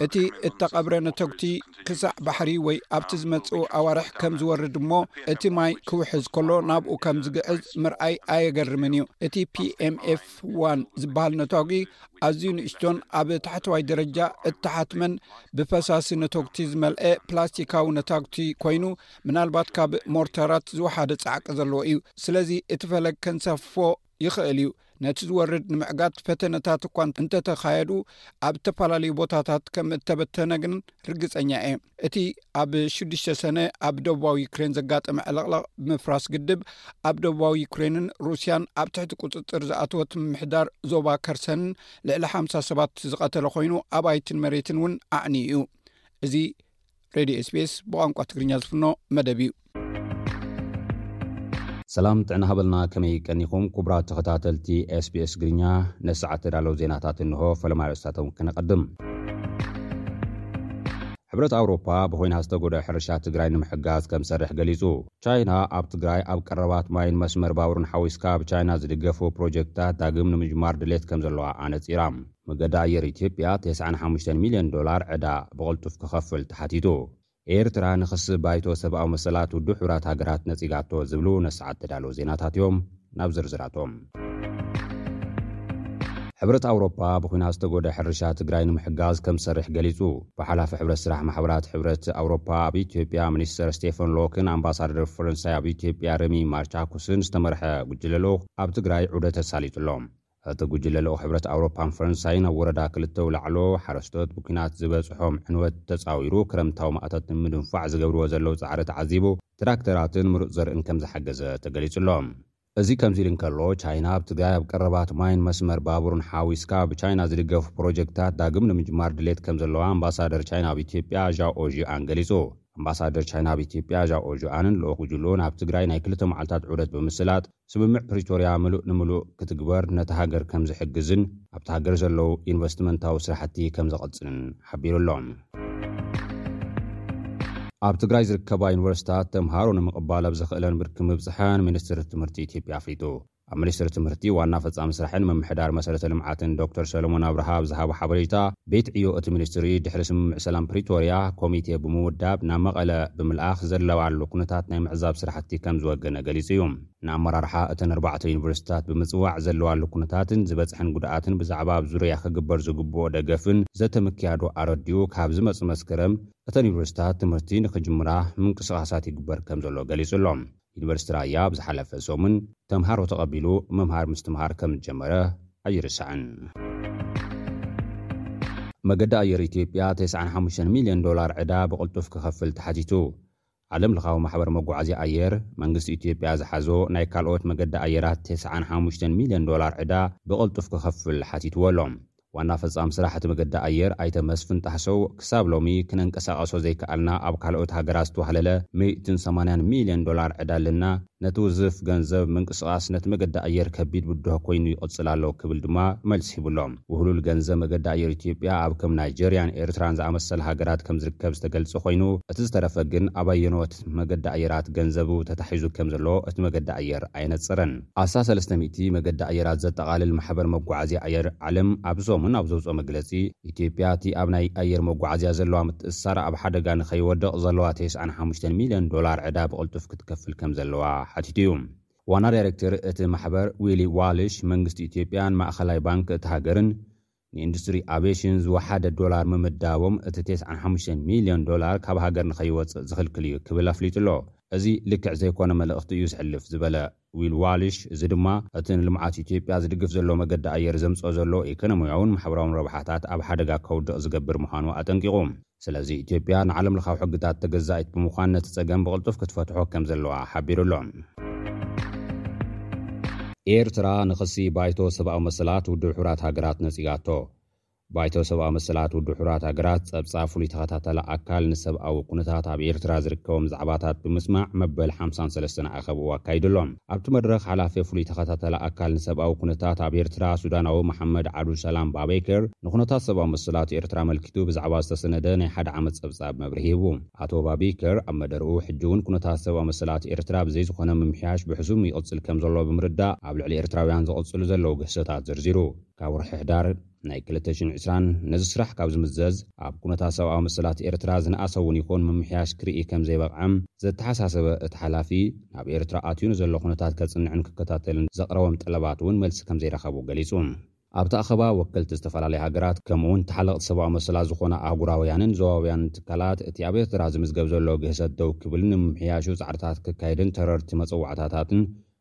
Speaker 1: እቲ እተቐብረ ነተጉቲ ክሳዕ ባሕሪ ወይ ኣብቲ ዝመጽኡ ኣዋርሕ ከም ዝወርድ እሞ እቲ ማይ ክውሕዝ ከሎ ናብኡ ከም ዝግዕዝ ምርኣይ ኣየገርምን እዩ። እቲ PMF I ዝበሃል ነታጒ ኣዝዩ ንእሽቶን ኣብ ታሕተዋይ ደረጃ እተሓትመን ብፈሳሲ ነተጉቲ ዝመልአ ፕላስቲካዊ ነታጒቲ ኰይኑ ምናልባት ካብ ሞርታራት ዝወሓደ ጻዕቂ ዘለዎ እዩ። ስለዚ እቲ ፈለግ ከንሳፍፎ ይኸእል እዩ። ነቲ ዝወርድ ንምዕጋት ፈተነታት እኳ እንተ ተኻየዱ፣ ኣብ እተፈላለዩ ቦታታት ከም እተበተነ ግን ርግጸኛ እየ። እቲ ኣብ ሽዱሽተ ሰነ ኣብ ደቡባዊ ዩክሬን ዘጋጠመ ዕልቕልቕ ብምፍራስ ግድብ ኣብ ደቡባዊ ዩክሬንን ሩስያን ኣብ ትሕቲ ቍጽጽር ዝኣተወት ምምሕዳር ዞባ ከርሰንን ልዕሊ ሓምሳ ሰባት ዝቐተለ ኰይኑ ኣባይትን መሬትን እውን ኣዕንዩ እዩ። እዚ ሬድዮ ስፔስ ብቋንቋ ትግርኛ ዝፍኖ መደብ እዩ
Speaker 4: ሰላም ጥዕና ሃበልና ከመይ ቀኒኹም ኩቡራት ተኸታተልቲ ስbስ ግርኛ ነሰዓት ተዳለዉ ዜናታት እንሆ ፈለማ ርእስታቶም ክነቐድም ሕብረት ኣውሮፓ ብኮይና ዝተጎድኦ ሕርሻ ትግራይ ንምሕጋዝ ከም ዝሰርሕ ገሊጹ ቻይና ኣብ ትግራይ ኣብ ቀረባት ማይን መስመር ባቡርን ሓዊስካ ብቻይና ዝድገፉ ፕሮጀክትታት ዳግም ንምጅማር ድሌት ከም ዘለዋ ኣነጺራ መገዲ ኣየር ኢትዮጵያ ተስዓን ሓሙሽተን ሚልዮን ዶላር ዕዳ ብቕልጡፍ ክኸፍል ተሓቲቱ። ኤርትራ ንኽሲ ባይቶ ሰብኣዊ መሰላት ውድብ ሕቡራት ሃገራት ነጺጋቶ ዝብሉ ነሰዓት ተዳለዉ ዜናታት'ዮም። ናብ ዝርዝራቶም። ሕብረት ኣውሮፓ ብኩናት ዝተጎድኣ ሕርሻ ትግራይ ንምሕጋዝ ከምዝሰርሕ ገሊጹ። ብሓላፊ ሕብረት ስራሕ ማሕበራት ሕብረት ኣውሮፓ ኣብ ኢትዮጵያ ሚኒስተር ስቴፈን ሎክን ኣምባሳደር ፈረንሳይ ኣብ ኢትዮጵያ ረሚ ማርቻኩስን ዝተመርሐ ጉጅለ ልኡኽ ኣብ ትግራይ ዑደት ኣሳሊጡ'ሎ። እቲ ጉጅለ ልኡኽ ሕብረት ኣውሮፓን ፈረንሳይን ኣብ ወረዳ ክልተ ኣውላዕሎ ሓረስቶት ብኲናት ዝበፅሖም ዕንወት ተፃዊሩ ክረምታዊ ማእቶት ንምድንፋዕ ዝገብርዎ ዘለዉ ፃዕሪ ተዓዚቡ ትራክተራትን ምሩፅ ዘርእን ከምዝሓገዘ ተገሊፁ'ሎ። እዚ ከምዚ ኢሉ እንከሎ ቻይና ኣብ ትግራይ ኣብ ቀረባት ማይን መስመር ባቡርን ሓዊስካ ብቻይና ዝድገፉ ፕሮጀክትታት ዳግም ንምጅማር ድሌት ከምዘለዋ ኣምባሳደር ቻይና ኣብ ኢትዮጵያ ዣኦ ዥኣን ገሊፁ። ኣምባሳደር ቻይና ኣብ ኢትዮጵያ ዣኦ ዥኣንን ልኡኽ ጉጅልኡን ኣብ ትግራይ ናይ ክልተ መዓልታት ዑደት ብምስላጥ፣ ስምምዕ ፕሪቶርያ ምሉእ ንምሉእ ክትግበር ነታ ሃገር ከምዝሕግዝን ኣብታ ሃገር ዘለዉ ኢንቨስትመንታዊ ስራሕቲ ከምዘቐፅልን ሓቢሩ ኣሎ። ኣብ ትግራይ ዝርከባ ዩኒቨርሲታት ተምሃሮ ንምቕባል ኣብ ዘኽእለን ብርኪ ምብፅሐን ሚኒስትሪ ትምህርቲ ኢትዮጵያ ኣፍሊጡ። ኣብ ሚኒስትሪ ትምህርቲ ዋና ፈፃሚ ስራሕን ምምሕዳር መሰረተ ልምዓትን ዶክተር ሰለሞን ኣብርሃ ኣብ ዝሃቦ ሓበሬታ፣ ቤት ዕዮ እቲ ሚኒስትሪ ድሕሪ ስምምዕ ሰላም ፕሪቶርያ ኮሚቴ ብምውዳብ ናብ መቐለ ብምልኣኽ ዘለዋሉ ኩነታት ናይ ምዕዛብ ስራሕቲ ከምዝወገነ ገሊፁ እዩ። ንኣመራርሓ እተን ኣርባዕተ ዩኒቨርሲቲታት ብምፅዋዕ ዘለዋሉ ኩነታትን ዝበፅሐን ጉድኣትን ብዛዕባ ኣብ ዙርያ ክግበር ዝግበኦ ደገፍን ዘተ ምክያዱ ኣረዲኡ ካብ ዝመፅእ መስከረም እተን ዩኒቨርሲቲታት ትምህርቲ ንክጅምራ ምንቅስቓሳት ይግበር ከምዘሎ ገሊፁ ኣሎ። ዩኒቨርሲቲ ራያ ኣብ ዝሓለፈ ሰሙን ተምሃሮ ተቐቢሉ ምምሃር ምስትምሃር ከም ዝጀመረ ኣይርሳዕን። መገዲ ኣየር ኢትዮጵያ ተስዓን ሓሙሽተን ሚልዮን ዶላር ዕዳ ብቕልጡፍ ክኸፍል ተሓቲቱ። ዓለም ለኻዊ ማሕበር መጓዓዝያ ኣየር፣ መንግስቲ ኢትዮጵያ ዝሓዞ ናይ ካልኦት መገዲ ኣየራት ተስዓን ሓሙሽተን ሚልዮን ዶላር ዕዳ ብቕልጡፍ ክኸፍል ሓቲትዎ ኣሎ። ዋና ፈፃሚ ስራሕ እቲ መገዲ ኣየር ኣይተ መስፍን ጣህሰው፣ ክሳብ ሎሚ ክነንቀሳቐሶ ዘይከኣልና ኣብ ካልኦት ሃገራት ዝተዋህለለ ሚእትን ሰማንያን ሚሊየን ዶላር ዕዳ ኣለና፣ ነቲ ውዝፍ ገንዘብ ምንቅስቓስ ነቲ መገዲ ኣየር ከቢድ ብድሆ ኮይኑ ይቕፅል ኣሎ ክብል ድማ መልሲ ሂቡ ኣሎ። ውህሉል ገንዘብ መገዲ ኣየር ኢትዮጵያ ኣብ ከም ናይጀርያን ኤርትራን ዝኣመሰላ ሃገራት ከምዝርከብ ዝተገልፀ ኮይኑ እቲ ዝተረፈ ግን ኣብ ኣየነዎት መገዲ ኣየራት ገንዘቡ ተታሒዙ ከምዘሎ እቲ መገዲ ኣየር ኣየነፀረን። ኣስታት ሰለስተ ሚእቲ መገዲ ኣየራት ዘጠቓልል ማሕበር መጓዓዝያ ኣየር ዓለም ኣብዚ ሰሙን ኣብ ዘውጽኦ መግለጺ፣ ኢትዮጵያ እቲ ኣብ ናይ ኣየር መጓዓዝያ ዘለዋ ምትእስሳር ኣብ ሓደጋ ንከይወድቕ ዘለዋ ተስዓን ሓሙሽተን ሚልዮን ዶላር ዕዳ ብቕልጡፍ ክትከፍል ከምዘለዋ ሓቲቱ'ዩ። ዋና ዳይረክተር እቲ ማሕበር ዊሊ ዋልሽ፣ መንግስቲ ኢትዮጵያን ማእከላይ ባንክ እታ ሃገርን፣ ንኢንዱስትሪ ኣቬሽን ዝወሓደ ዶላር ምምዳቦም እቲ ተስዓን ሓሙሽተን ሚልዮን ዶላር ካብ ሃገር ንኸይወፅእ ዝኽልክል እዩ ክብል ኣፍሊጡ'ሎ። እዚ ልክዕ ዘይኮነ መልእኽቲ እዩ ዘሕልፍ ዝበለ ዊል ዋልሽ እዚ ድማ እቲ ንልምዓት ኢትዮጵያ ዝድግፍ ዘሎ መገዲ ኣየር ዘምፅኦ ዘሎ ኢኮኖሚያውን ማሕበራውን ረብሓታት ኣብ ሓደጋ ከውድቕ ዝገብር ምዃኑ ኣጠንቂቑ። ስለዚ ኢትዮጵያ ንዓለምለኻዊ ሕግታት ተገዛኢት ብምዃን ነቲ ጸገም ብቕልጡፍ ክትፈትሖ ከምዘለዋ ሓቢሩ ኣሎ። ኤርትራ ንኽሲ ባይቶ ሰብኣዊ መሰላት ውድብ ሕቡራት ሃገራት ነጺጋቶ። ባይቶ ሰብኣዊ መሰላት ውድብ ሕቡራት ሃገራት ጸብጻብ ፍሉይ ተኸታታሊ ኣካል ንሰብኣዊ ኩነታት ኣብ ኤርትራ ዝርከቦም ዛዕባታት ብምስማዕ መበል ሓምሳን ሰለስተን ኣኸብኡ ኣካይዱ ኣሎ። ኣብቲ መድረኽ ሓላፊ ፍሉይ ተኸታታሊ ኣካል ንሰብኣዊ ኩነታት ኣብ ኤርትራ ሱዳናዊ መሓመድ ዓብዱል ሰላም ባቤከር ንኩነታት ሰብኣዊ መሰላት ኤርትራ ኣመልኪቱ ብዛዕባ ዝተሰነደ ናይ ሓደ ዓመት ጸብጻብ መብርሂ ሂቡ። ኣቶ ባቤከር ኣብ መደርኡ ሕጂ'ውን ኩነታት ሰብኣዊ መሰላት ኤርትራ ብዘይ ዝኾነ ምምሕያሽ ብሕሱም ይቕጽል ከምዘሎ ብምርዳእ ኣብ ልዕሊ ኤርትራውያን ዝቕጽሉ ዘለዉ ግህሰታት ዘርዚሩ ካብ ወርሒ ሕዳር ናይ ክልተ ሽሕን ዕስራን ነዚ ስራሕ ካብ ዝምዘዝ፣ ኣብ ኩነታት ሰብኣዊ መሰላት ኤርትራ ዝነኣሰ'ውን ይኹን ምምሕያሽ ክርኢ ከም ዘይበቕዐ ዘተሓሳሰበ እቲ ሓላፊ፣ ናብ ኤርትራ ኣትዩ ንዘሎ ኩነታት ከጽንዕን ክከታተልን ዘቕረቦም ጠለባት'ውን መልሲ ከም ዘይረኸቡ ገሊጹ። ኣብቲ ኣኸባ፣ ወከልቲ ዝተፈላለያ ሃገራት ከምኡ'ውን ተሓለቕቲ ሰብኣዊ መሰላት ዝኾና ኣህጉራውያንን ዞባውያንን ትካላት፣ እቲ ኣብ ኤርትራ ዝምዝገብ ዘሎ ግህሰት ደው ክብልን ንምምሕያሹ ጻዕርታት ክካየድን ተረርቲ መጸዋዕታታትን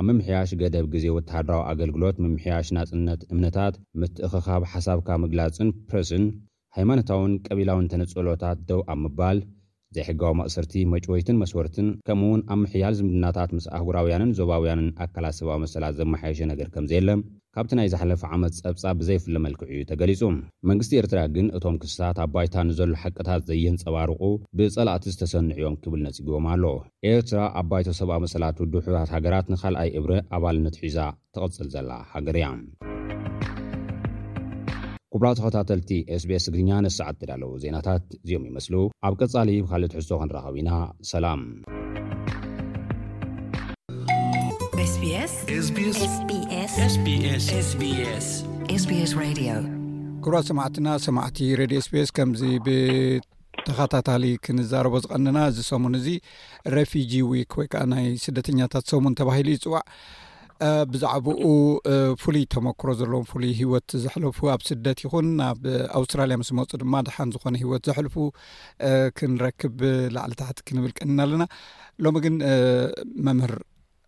Speaker 4: ኣብ ምምሕያሽ ገደብ ግዜ ወተሃደራዊ ኣገልግሎት፣ ምምሕያሽ ናጽነት እምነታት፣ ምትእኽኻብ ሓሳብካ ምግላጽን ፕረስን፣ ሃይማኖታውን ቀቢላውን ተነጽሎታት ደው ኣብ ምባል፣ ዘይሕጋዊ ማእሰርቲ፣ መጭወይትን መስወርትን፣ ከምኡ'ውን ኣብ ምሕያል ዝምድናታት ምስ ኣህጉራውያንን ዞባውያንን ኣካላት ሰብኣዊ መሰላት ዘመሓየሸ ነገር ከምዘየለ፣ ካብቲ ናይ ዝሓለፈ ዓመት ጸብጻብ ብዘይፍለ መልክዑ እዩ ተገሊጹ። መንግስቲ ኤርትራ ግን እቶም ክስታት ኣብ ባይታ ንዘሎ ሓቅታት ዘየንጸባርቑ ብጸላእቲ ዝተሰንዑ እዮም ክብል ነጺግዎም ኣሎ። ኤርትራ ኣብ ባይቶ ሰብኣዊ መሰላት ውድብ ሕቡራት ሃገራት ንካልኣይ እብረ ኣባልነት ሒዛ ትቕጽል ዘላ ሃገር እያ። ኩቡራት ተኸታተልቲ SBS ትግርኛ ነዚ ሰዓት ዝተዳለዉ ዜናታት እዚኦም ይመስሉ። ኣብ ቀጻሊ ብካልእ ትሕዝቶ ክንራኸብ ኢና። ሰላም።
Speaker 1: ክብራት ሰማዕትና ሰማዕቲ ሬድዮ ስፔስ ከምዚ ብተኸታታሊ ክንዛረቦ ዝቀንና እዚ ሰሙን እዚ ረፊጂ ዊክ ወይ ከዓ ናይ ስደተኛታት ሰሙን ተባሂሉ ይፅዋዕ ብዛዕባኡ ፍሉይ ተመክሮ ዘለዎም ፍሉይ ሂወት ዘሕለፉ ኣብ ስደት ይኹን ናብ ኣውስትራልያ ምስ መፁ ድማ ድሓን ዝኾነ ሂወት ዘሕልፉ ክንረክብ ላዕሊ ታሕቲ ክንብል ቀኒና ኣለና ሎሚ ግን መምህር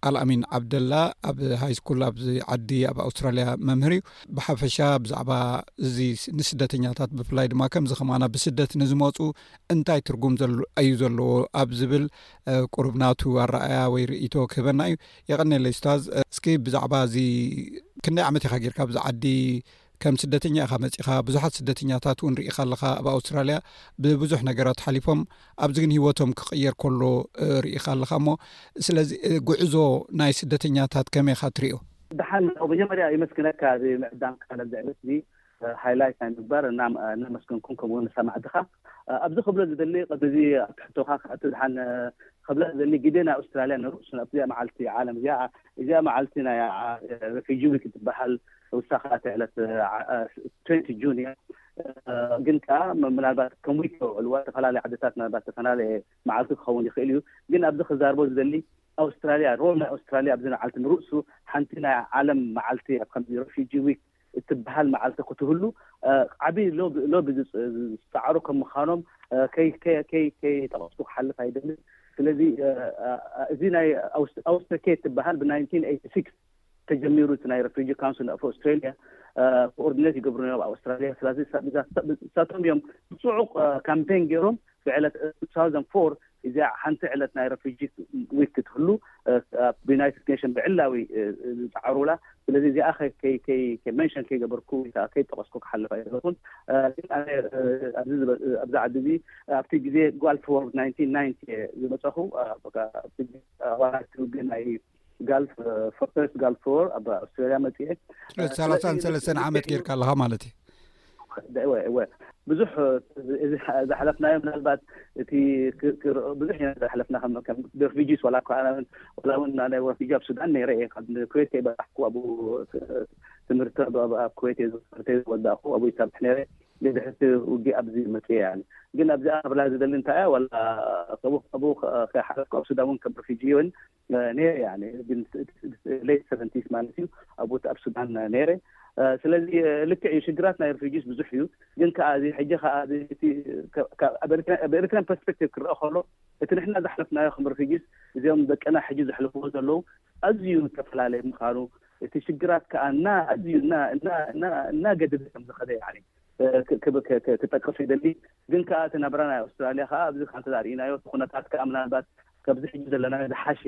Speaker 1: ኣልኣሚን ዓብደላ ኣብ ሃይስኩል ኣብዚ ዓዲ ኣብ ኣውስትራልያ መምህር እዩ ብሓፈሻ ብዛዕባ እዚ ንስደተኛታት ብፍላይ ድማ ከምዚ ከማና ብስደት ንዝመፁ እንታይ ትርጉም እዩ ዘለዎ ኣብ ዝብል ቁርብ ናቱ ኣረኣያ ወይ ርእቶ ክህበና እዩ የቀኒየለይ ስታዝ እስኪ ብዛዕባ እዚ ክንደይ ዓመት ኢካ ጌርካ ብዚ ዓዲ ከም ስደተኛ ኢኻ መጺኻ ብዙሓት ስደተኛታት እውን ርኢኻ ኣለኻ ኣብ ኣውስትራልያ ብብዙሕ ነገራት ሓሊፎም ኣብዚ ግን ሂወቶም ክቕየር ከሎ ርኢኻ ኣለኻ እሞ ስለዚ ጉዕዞ ናይ ስደተኛታት ከመይ ኻ ትሪኦ
Speaker 6: ደሓን ን መጀመርያ የመስግነካ እዚ ምዕዳምካ ነዚ ዕለት እዚ ሃይላይት ናይ ምግባር እናመስገንኩም ከምኡውን ንሰማዕትኻ ኣብዚ ክብሎ ዝደሊ ቅድሚ እዚ ኣብቲ ሕቶኻ ክሓቲ ደሓን ክብላ ዝደሊ ግደ ናይ ኣውስትራልያ ንርእሱ ኣብዚኣ መዓልቲ ዓለም እዚኣ እዚኣ መዓልቲ ናይ ሬፊጂን ክትበሃል ተውሳኻ እቲ ዕለት ትዌንቲ ጁን እያ። ግን ከኣ ምናልባት ከም ዊክ የውዕልዋ ዝተፈላለየ ዓድታት ምናልባት ዝተፈላለየ መዓልቲ ክኸውን ይኽእል እዩ። ግን ኣብዚ ክዛርቦ ዝደሊ ኣውስትራልያ ሮል ናይ ኣውስትራልያ ኣብዚ መዓልቲ ንርእሱ ሓንቲ ናይ ዓለም መዓልቲ እያ ከምዚ ሬፊጂ ዊክ እትበሃል መዓልቲ ክትህሉ ዓቢ ሎቢ ዝጸዓሩ ከም ምዃኖም ከይጠቐስኩ ክሓልፍ ኣይደልን። ስለዚ እዚ ናይ ኣውስተኬ እትበሃል ብ ናይንቲን ኤይቲ ሲክስ ተጀሚሩ እቲ ናይ ረፊጂ ካውንስል ኦፍ ኣውስትራልያ ኮኦርዲነት ይገብሩ ነይሮም ኣብ ኣውስትራልያ ስላዚ ንሳቶም እዮም ብጽዑቕ ካምፔን ገይሮም ብዕለት እ ቱ ሳውዘን ፎር እዚኣ ሓንቲ ዕለት ናይ ረፊጂስ ዊክ ክትህሉ ኣብ ዩናይትድ ኔሽን ብዕላዊ ዝጸዓሩላ ስለዚ እዚኣ ከይ ከይ መንሽን ከይገበርኩ ወይ ከዓ ከይጠቀስኩ ክሓልፍ ኣይደለኹን ግን ኣነ ኣብዚ ኣብዚ ዓዲ እዚ ኣብቲ ግዜ ጓልፍ ዎር 1990 ዝመጸኹ ኣብቲ ዋላ ትውግእ ናይ ጋልፍ ፈርስት ጋልፍ ቶር ኣብ ኣውስትራልያ መፅኤ ስለዚ
Speaker 1: ሰላሳን ሰለስተን ዓመት ጌርካ ኣለኻ ማለት
Speaker 6: እዩ ወ ወ ብዙሕ ዝሓለፍናዮ ምናልባት እቲ ብዙሕ ኢና ዝሓለፍና ሬፊጂስ ዋላ ኳ ዋላ እውን ናይ ሬፊጂ ኣብ ሱዳን ነይረ እየ ካብ ኩዌት ከይበራሕኩ ኣብኡ ትምህርቲ ኣብ ኩዌት እየ ዝክርተ ዝወዳእኩ ኣብኡ ይሰርሕ ነይረ ንድሕርቲ ውጊ ኣብዚ መፅ እያ ግን ኣብዚኣ ክብላ ዝደሊ እንታይ እያ ዋላ ኣብኡ ከይሓለፍኩ ኣብ ሱዳን እውን ከም ሬፊጂ እውን ነይረ እያ ለይት ሰቨንቲስ ማለት እዩ ኣብ ወትኣብ ሱዳን ነይረ ስለዚ ልክዕ እዩ ሽግራት ናይ ሪፊጂስ ብዙሕ እዩ ግን ከዓ እዚ ሕጂ ከዓ ኣብ ኤሪትራን ፐርስፔክቲቭ ክረአ ከሎ እቲ ንሕና ዘሕለፍናዮ ከም ሪፊጂስ እዚኦም ደቅና ሕጂ ዘሕልፍዎ ዘለዉ ኣዝዩ ዝተፈላለየ ምዃኑ እቲ ሽግራት ከዓ እና ኣዝዩ እና ገድደ ከም ዝኸደ ክጠቅስ ይደሊ ግን ከኣ እቲ ናብራ ናይ ኣውስትራልያ ከኣ ኣብዚ ከኣ እንተ ርኢናዮ እቲ ኩነታት ከኣ ምናልባት ካብዚ ሕጂ ዘለናዮ ዝሓሸ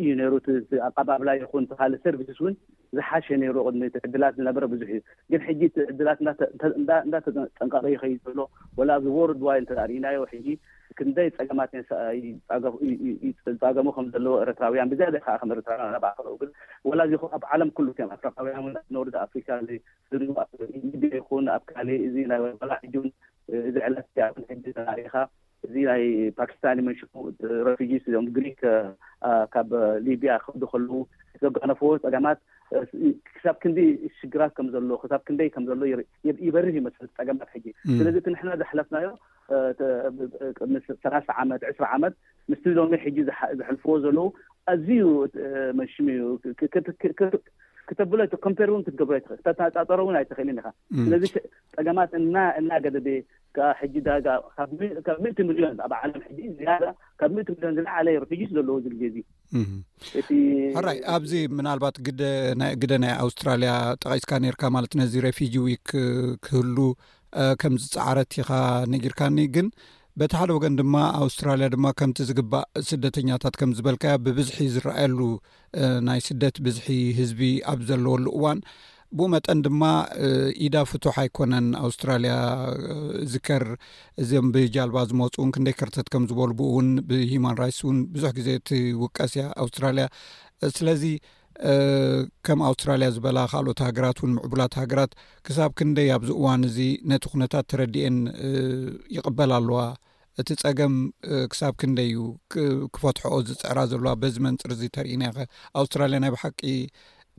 Speaker 6: እዩ ነይሩ እቲ ኣቀባብላ ይኹን እቲ ካልእ ሰርቪስስ እውን ዝሓሸ ነይሩ ቅድሚ እቲ ዕድላት ዝነበረ ብዙሕ እዩ ግን ሕጂ እቲ ዕድላት እንዳተጠንቀቀ ይኸይድ ዘሎ ወላ ኣብዚ ወርድ ዋይ እንተ ርኢናዮ ሕጂ ክንደይ ጸገማት ይጻገሙ ከም ዘለዎ ኤርትራውያን ብዝያዳ ከዓ ከም ኤርትራውያን ኣብ ኣኸረኡ ግን ወላ እዚ ኣብ ዓለም ኩሉ እቲም ኣፍሪካውያን እውን መወርዳ ኣፍሪካ ድሮ ኣብ ሚድያ ይኹን ኣብ ካሊእ እዚ ናይ ወላሒጁን እዚ ዕለት እዚ ኣብን ሕጂ ተራእይኻ እዚ ናይ ፓኪስታኒ መን ሽሙ ረፊጂስ እዞም ግሪክ ካብ ሊብያ ክኸዱ ከለዉ ዘጓነፍዎ ፀገማት ክሳብ ክንዲ ሽግራት ከም ዘሎ ክሳብ ክንደይ ከም ዘሎ ይበርህ ይመስል እቲ ፀገማት ሕጂ ስለዚ እቲ ንሕና ዘሕለፍናዮ ምስ ሰላሳ ዓመት ዕስራ ዓመት ምስቲ ሎሚ ሕጂ ዘሕልፍዎ ዘለዉ ኣዝዩ ሽሙ እዩ ክተብሎ ኮምፔር እውን ክትገብሮ ኣይትኽእል ክተነፃፀሮ እውን ኣይትኽእልን ኢኻ ስለዚ ፀገማት እና እናገደደ ከዓ ሕጂ ዳርጋ ካብ ሚእቲ ሚልዮን ኣብ ዓለም ሕጂ ዝያዳ ካብ ሚእቲ ሚልዮን ዝለዓለ ርፍጂስ ዘለዎ እዚ ግዜ እዚ
Speaker 1: እቲ ሕራይ ኣብዚ ምናልባት ግደ ናይ ኣውስትራልያ ጠቂስካ ነርካ ማለት ነዚ ሬፊጂ ዊክ ክህሉ ከም ዝፃዕረት ኢኻ ነጊርካኒ ግን በቲ ሓደ ወገን ድማ ኣውስትራልያ ድማ ከምቲ ዝግባእ ስደተኛታት ከም ዝበልካዮ ብብዝሒ ዝረኣየሉ ናይ ስደት ብዝሒ ህዝቢ ኣብ ዘለወሉ እዋን ብኡ መጠን ድማ ኢዳ ፍቱሕ ኣይኮነን ኣውስትራልያ ዝከር እዚም ብጃልባ ዝመፁ እውን ክንደይ ከርተት ከም ዝበሉ ብኡ እውን ብሂማን ራይትስ እውን ብዙሕ ግዜ ትውቀስ እያ ኣውስትራልያ ስለዚ ከም ኣውስትራልያ ዝበላ ካልኦት ሃገራት እውን ምዕቡላት ሃገራት ክሳብ ክንደይ ኣብዚ እዋን እዚ ነቲ ኩነታት ተረድኤን ይቕበል ኣለዋ እቲ ፀገም ክሳብ ክንደይ እዩ ክፈትሐኦ ዝፅዕራ ዘለዋ በዚ መንፅር እዚ ተርእናኸ ኣውስትራልያ ናይ ብሓቂ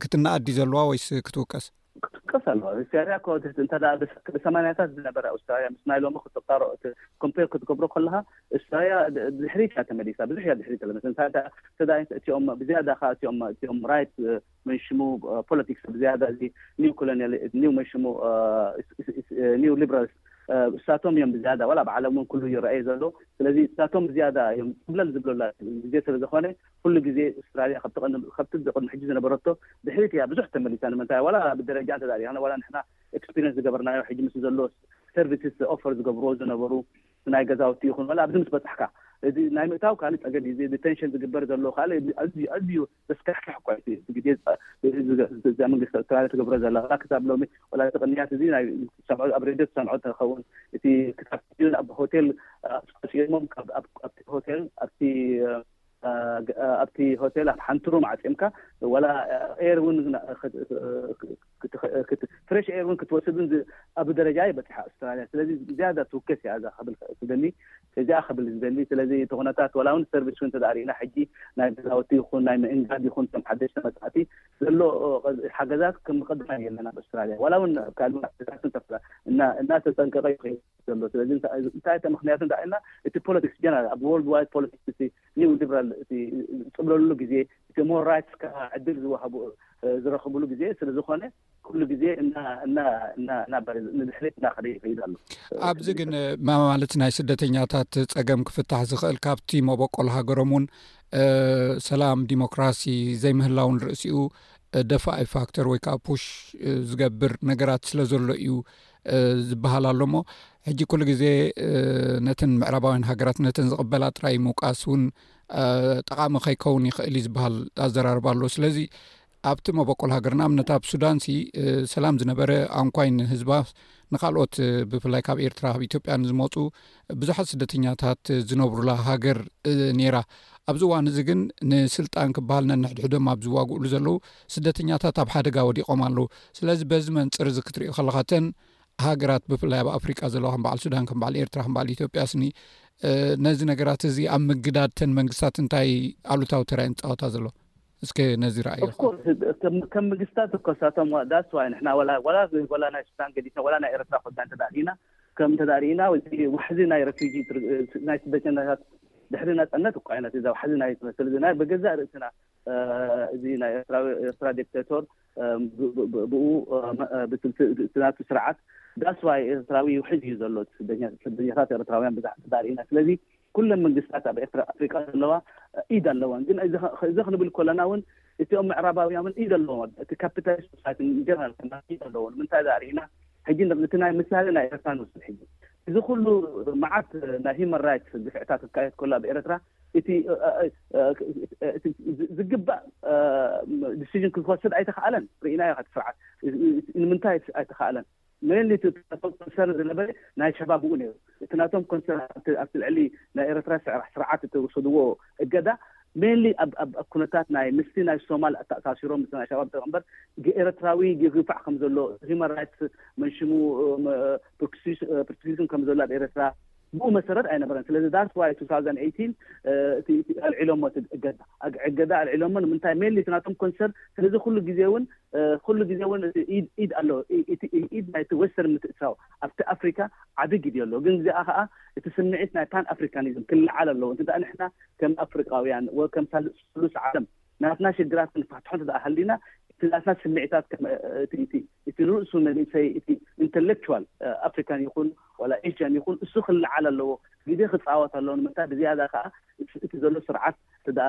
Speaker 1: ክትናኣዲ ዘለዋ ወይስ ክትውቀስ
Speaker 6: ክጥቀስ ኣለዎ ኣውስትራልያ እኮ ትሕቲ እንተ ብሰማንያታት ዝነበረ ኣውስትራልያ ምስ ናይ ሎሚ ክትቃሮ ኮምፔር ክትገብሮ ከለካ ኣውስትራልያ ድሕሪት እያ ተመሊሳ ብዙሕ እያ ድሕሪት ተመሊሳ እንታይ እንታይ ተዳይት እቲኦም ብዝያዳ ከ እቲኦም እቲኦም ራይት መንሽሙ ፖለቲክስ ብዝያዳ እዚ ኒው ኮሎኒያል ኒው መንሽሙ ኒው ሊበራልስ እሳቶም እዮም ብዝያዳ ዋላ ብዓለም እውን ኩሉ ይረኣየ ዘሎ ስለዚ እሳቶም ብዝያዳ እዮም ፅብለል ዝብለላ ግዜ ስለ ዝኾነ ኩሉ ግዜ ኡስትራልያ ከብቲ ቀንዲ ከብቲ ቅድሚ ሕጂ ዝነበረቶ ድሕሪት ኢያ ብዙሕ ተመሊሳ ንምንታይ ዋላ ብደረጃ እንተ ሪኢና ዋላ ንሕና ኤክስፕሪንስ ዝገበርናዮ ሕጂ ምስ ዘሎ ሰርቪስስ ኦፈር ዝገብርዎ ዝነበሩ ናይ ገዛውቲ ይኹን ዋላ ኣብዚ ምስ በጻሕካ እዚ ናይ ምእታው ካልእ ጸገም እዩ እዚ ዲቴንሽን ዝግበር ዘሎ ካልእ ኣዝዩ ኣዝዩ ዘስካሕክሕ እኳ እዩ እቲ ግዜ እዛ መንግስቲ ኣውስትራልያ ትገብሮ ዘላ ዋላ ክሳብ ሎሚ ዋላ እቲ ቅንያት እዚ ናይ ሰምዖ ኣብ ሬድዮ ትሰምዖ እንተኸውን እቲ ክሳብ ሕጂ ኣብ ሆቴል ኣጽዮሞም ኣብቲ ሆቴል ኣብቲ ኣብቲ ሆቴል ኣብ ሓንቲ ሩም ዓጽምካ ዋላ ኤር ውን ፍሬሽ ኤር ውን ክትወስድ ውን ኣብ ደረጃ እያ በጺሓ ኣውስትራልያ ስለዚ ዝያዳ ትውከስ እያ እዛ ክብል ዝደሊ እዚኣ ክብል ዝደሊ ስለዚ እቲ ኩነታት ዋላ ውን ሰርቪስ ውን ተዳሪእና ሕጂ ናይ ገዛውቲ ይኹን ናይ ምእንጋድ ይኹን ከም ሓደሽቲ መጻእቲ ዘሎ ሓገዛት ከም ቀዳማይ የለን ኣብ ኣውስትራልያ ዋላ ውን ካልእ እና እናተጸንቀቀ ይኸይድ ዘሎ ስለዚ እንታይ እተ ምክንያቱ እንዳ ልና እቲ ፖለቲክስ ጀነራል ኣብ ወርልድ ዋይድ ፖለቲክስ እቲ ኒው ሊብራል እቲ ዝፅብለሉ ግዜ እቲ ሞር ራይትስ ከ ዕድል ዝዋሃቡ ዝረኽብሉ ግዜ ስለ ዝኾነ ኩሉ ግዜ ንድሕሪት እናኸደ ይኸይድ ኣሎ
Speaker 1: ኣብዚ ግን ማለት ናይ ስደተኛታት ፀገም ክፍታሕ ዝኽእል ካብቲ መበቆል ሃገሮም እውን ሰላም ዲሞክራሲ ዘይምህላውን ርእሲኡ ደፋኢ ፋክተር ወይ ከዓ ፑሽ ዝገብር ነገራት ስለ ዘሎ እዩ ዝበሃል ኣሎ እሞ ሕጂ ኩሉ ግዜ ነተን ምዕራባውያን ሃገራት ነተን ዝቕበላ ጥራይ ምውቃስ እውን ጠቓሚ ከይከውን ይኽእል እዩ ዝበሃል ኣዘራርባ ኣሎ ስለዚ ኣብቲ መበቆል ሃገር ንኣብነት ኣብ ሱዳን ሲ ሰላም ዝነበረ ኣንኳይን ህዝባ ንካልኦት ብፍላይ ካብ ኤርትራ ካብ ኢትዮጵያ ንዝመፁ ብዙሓት ስደተኛታት ዝነብሩላ ሃገር ነይራ ኣብዚ እዋን እዚ ግን ንስልጣን ክበሃል ነንሕድሕዶም ኣብ ዝዋግእሉ ዘለዉ ስደተኛታት ኣብ ሓደጋ ወዲቖም ኣለዉ ስለዚ በዚ መንፅር እዚ ክትሪኦ ከለካ ተን ሃገራት ብፍላይ ኣብ ኣፍሪቃ ዘለዋ ከም በዓል ሱዳን ከም በዓል ኤርትራ ከም በዓል ኢትዮጵያ ስኒ ነዚ ነገራት እዚ ኣብ ምግዳድ ተን መንግስታት እንታይ ኣሉታዊ ተራይ ንፃወታ ዘሎ እስከ ነዚ
Speaker 6: ረኣዮከም ምግስታት እኮሳቶም ዳስዋይ ንሕና ዋላ ናይ ሱዳን ገዲሰ ዋላ ናይ ኤርትራ ኮዳ እንተደኣ ዲና ከም እንተ ርኢና እዚ ዋሕዚ ናይ ረፊጂ ናይ ስደተኛታት ድሕሪ ናጸነት እኳ ኣይነት እዛ ዋሕዚ ናይ ትመስል ግና ብገዛእ ርእስና እዚ ናይ ኤርትራ ዲክተቶር ብኡ ብናቱ ስርዓት ዳስዋይ ኤርትራዊ ውሕጅ እዩ ዘሎ ስደተኛታት ኤርትራውያን ብዛሕ እንተ ርኢና ስለዚ ኩለን መንግስታት ኣብ ኤርትራ ኣፍሪቃ ዘለዋ ኢድ ኣለወን ግን እዚ እዚ ክንብል ኮለና እውን እቲኦም ምዕራባውያምን ኢድ ኣለዎም ኣብ እቲ ካፒታሊስት ሶሳይቲ ንጀነራል ከማ ኢድ ኣለዎ ንምንታይ ዛሪእና ሕጂ እቲ ናይ ምሳሌ ናይ ኤርትራ ንውሰድ ሕጂ እዚ ኩሉ መዓት ናይ ሂማን ራይትስ ግፍዕታት ዝካየድ ከሎ ኣብ ኤርትራ እቲ ዝግባእ ዲሲዥን ክዝወስድ ኣይተኸኣለን ርኢናዮ እቲ ስርዓት ንምንታይ ኣይተኸኣለን Mainly እቲ ናቶም concern ዝነበረ ናይ ሸባብ ውን ነይሩ። እቲ ናቶም concern ኣብቲ ኣብቲ ልዕሊ ናይ ኤረትራ ስዕራ ስርዓት እቲ ዝወሰድዎ እገዳ Mainly ኣብ ኣብ ኣብ ኩነታት ናይ ምስቲ ናይ ሶማል ኣታኣሳሲሮም ምስቲ ናይ ሸባብ ዝጠቀም እምበር ኤረትራዊ ይግፋዕ ከም ዘሎ Human Rights መንሽሙ Persecution ከም ዘሎ ኣብ ኤረትራ ብኡ መሰረት ኣይነበረን ስለዚ that's why two thousand eighteen እቲ እቲ ኣልዒሎሞ እቲ እገዳ ኣግ- እገዳ ኣልዒሎሞ ንምንታይ ሜንሊ እቲ ናቶም ኮንሰርን ስለዚ ኩሉ ግዜ እውን ኩሉ ግዜ እውን እቲ ኢድ ኢድ ኣሎ ኢ- እቲ ኢ- ኢድ ናይቲ ወስተርን ምትእትታው ኣብቲ ኣፍሪካ ዓቢ ግዜ ኣሎ ግን እዚኣ ከዓ እቲ ስምዒት ናይ ፓን ኣፍሪካኒዝም ክለዓል ኣለዎ እንተ ንሕና ከም ኣፍሪቃውያን ወ ከም ሳል- ስሉስ ዓለም ናትና ሽግራት ክንፈትሖ እንተደኣ ሃሊና እቲ ናትና ስምዒታት ከም እቲ እቲ እቲ ንርእሱ መንእሰይ እቲ ኢንተለክቹዋል ኣፍሪካን ይኹን ዋላ ኤዥያን ይኹን እሱ ክለዓል ኣለዎ ግደ ክጻወት ኣለዎ ንምንታይ ብዝያዳ ከኣ እቲ ዘሎ ስርዓት እንተደኣ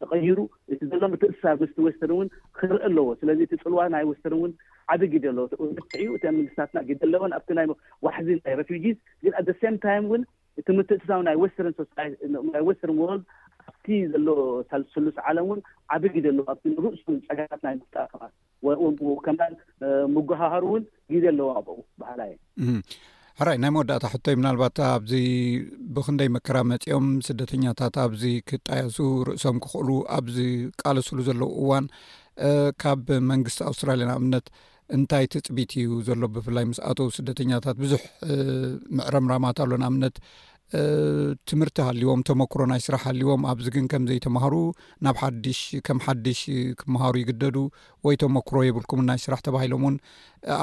Speaker 6: ተቐይሩ እቲ ዘሎ ምትእስሳር ምስቲ ዌስተርን እውን ክርእ ኣለዎ ስለዚ እቲ ጽልዋ ናይ ዌስተርን እውን ዓቢ ግደ ኣለዎ ልክዕ እዩ እተን መንግስታትና ግደ ኣለወን ኣብቲ ናይ ዋሕዚ ናይ ረፊጂስ ግን ኣት ሴም ታይም እውን እቲ ምትእትታው ናይ ወስተርን ሶሳይቲ ናይ ወስተርን ዎርልድ ኣብቲ ዘሎ ሳል ስሉስ ዓለም እውን ዓቢ ግዜ ኣለዎ ኣብቲ ንርእሱ ጸጋታት ናይ ምፍጣር ከማን ወ ከማን ምጉሃሃር እውን ግዜ ኣለዎ ኣብኡ በሃላ እየ
Speaker 1: ሕራይ ናይ መወዳእታ ሕቶይ ምናልባት ኣብዚ ብክንደይ መከራ መጺኦም ስደተኛታት ኣብዚ ክጣየሱ ርእሶም ክኽእሉ ኣብዚ ቃለስሉ ዘለዉ እዋን ካብ መንግስቲ ኣውስትራልያ ንኣብነት እንታይ ትፅቢት እዩ ዘሎ ብፍላይ ምስ ኣተዉ ስደተኛታት ብዙሕ ምዕረምራማት ኣሎ ንኣብነት ትምህርቲ ሃልዎም ተመክሮ ናይ ስራሕ ሃልዎም ኣብዚ ግን ከም ዘይተማሃሩ ናብ ሓድሽ ከም ሓድሽ ክምሃሩ ይግደዱ ወይ ተመክሮ የብልኩም ናይ ስራሕ ተባሂሎም እውን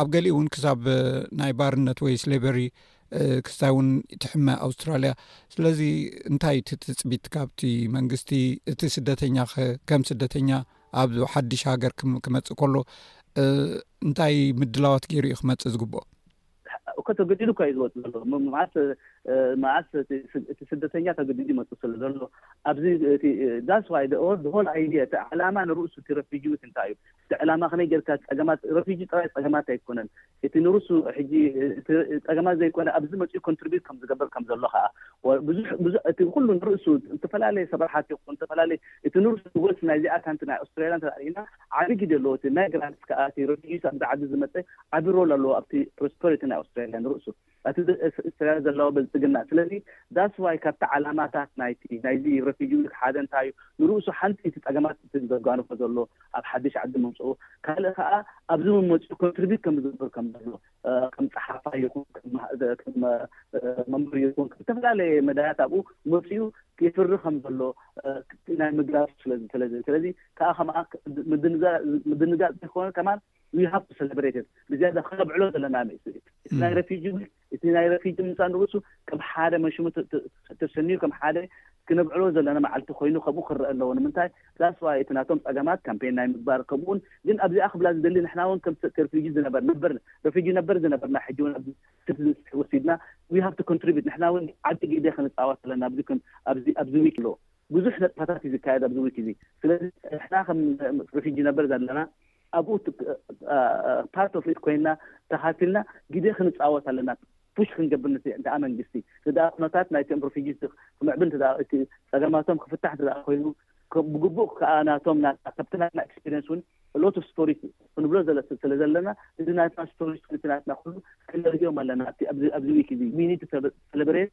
Speaker 1: ኣብ ገሊእ እውን ክሳብ ናይ ባርነት ወይ ስሌቨሪ ክስታይ እውን ትሕመ ኣውስትራልያ ስለዚ እንታይ እቲ ትፅቢት ካብቲ መንግስቲ እቲ ስደተኛ ከም ስደተኛ ኣብዚ ሓድሽ ሃገር ክመፅእ ከሎ እንታይ ምድላዋት ገይሩ እዩ ክመፅእ ዝግብኦ?
Speaker 6: ከተገዲዱ እኳ እዩ ዝወፅ ዘሎ መዓት መዓት እቲ ስደተኛ ተገዲዱ ይመፅእ ስለ ዘሎ ኣብዚ እቲ ዳስ ዋይ ሆል ኣይዲያ እቲ ዕላማ ንርእሱ እቲ ረፊጂዊት እንታይ እዩ እቲ ዕላማ ከመይ ጌርካ ፀገማት ረፊጂ ጥራይ ፀገማት ኣይኮነን እቲ ንርሱ ሕጂ እቲ ጸገማት ዘይኮነ ኣብዚ መጺኡ ኮንትሪቢዩት ከም ዝገብር ከም ዘሎ ከኣ ብዙሕ ብዙሕ እቲ ኩሉ ንርእሱ ዝተፈላለየ ሰብርሓት ይኹን ዝተፈላለየ እቲ ንርሱ ዝወስ ናይ እዚኣ ካንቲ ናይ ኣውስትራልያ እንተ ርኢና ዓቢ ግደ ኣለዎ እቲ ማይግራንትስ ከኣ እቲ ረፊጂስ ኣብዚ ዓዲ ዝመጸ ዓቢ ሮል ኣለዎ ኣብቲ ፕሮስፐሪቲ ናይ ኣውስትራልያ ንርእሱ እቲ ዝካየድ ዘሎ ብልጽግና ስለዚ that's why ካብቲ ዓላማታት ናይቲ ናይዚ Refugee Week ሓደ እንታይ እዩ ንርእሱ ሓንቲ እቲ ጸገማት እቲ ዘጓንፎ ዘሎ ኣብ ሓድሽ ዓዲ ምምጽኡ ካልእ ከኣ ኣብዚ ምመጽኡ Contribute ከም ዝገብር ከም ዘሎ ከም ጸሓፋይ ይኹን ከም መምህር ይኹን ከም ዝተፈላለየ መዳያት ኣብኡ መጽኡ የፍሪ ከም ዘሎ ናይ ምግላጹ ስለ ስለዚ ከኣ ከምኣ ምድንጋጽ ዘይኮነ ከማን We have to celebrate it ብዝያዳ ከነብዕሎ ዘለና ዩ እቲ ናይ ረፊጂ እቲ ናይ ረፊጂ ምምፃእ ንርእሱ ከም ሓደ መሽሙ ተሰንዩ ከም ሓደ ክነብዕሎ ዘለና መዓልቲ ኮይኑ ከምኡ ክረአ ኣለዎ ንምንታይ ዳስ ዋይ እቲ ናቶም ፀገማት ካምፔን ናይ ምግባር ከምኡውን ግን ኣብዚኣ ክብላ ዝደሊ ንሕና እውን ከም ረፊጂ ዝነበር ነበር ረፊጂ ነበር ዝነበርና ሕጂ እውን ኣብዚ ስቲዝንስ ወሲድና ዊ ሃቭ ቱ ኮንትሪቢዩት ንሕና እውን ዓዲ ግደ ክንፃወት ኣለና ኣብዚ ኣብዚ ኣብዚ ዊክ ኣሎ ብዙሕ ነጥፋታት እዩ ዝካየድ ኣብዚ ዊክ እዚ ስለዚ ንሕና ከም ረፊጂ ነበር ዘለና ኣብኡ ፓርት ኦፍ ኢት ኮይና ተኻፊልና ግዜ ክንጻወት ኣለና ፑሽ ክንገብር ነቲ ደኣ መንግስቲ ንደኣ ኩነታት ናይቶም ሮፊጂስ ክምዕብል እንተ እቲ ጸገማቶም ክፍታሕ እንተ ኮይኑ ብግቡእ ከዓ ናቶም ናታ ካብቲ ናትና ኤክስፒሪንስ እውን ሎት ኦፍ ስቶሪስ ክንብሎ ስለ ዘለና እዚ ናትና ስቶሪስ እቲ ናትና ኩሉ ክንርእዮም ኣለና ኣብዚ ዊክ እዚ ዊኒድ ሰለብሬት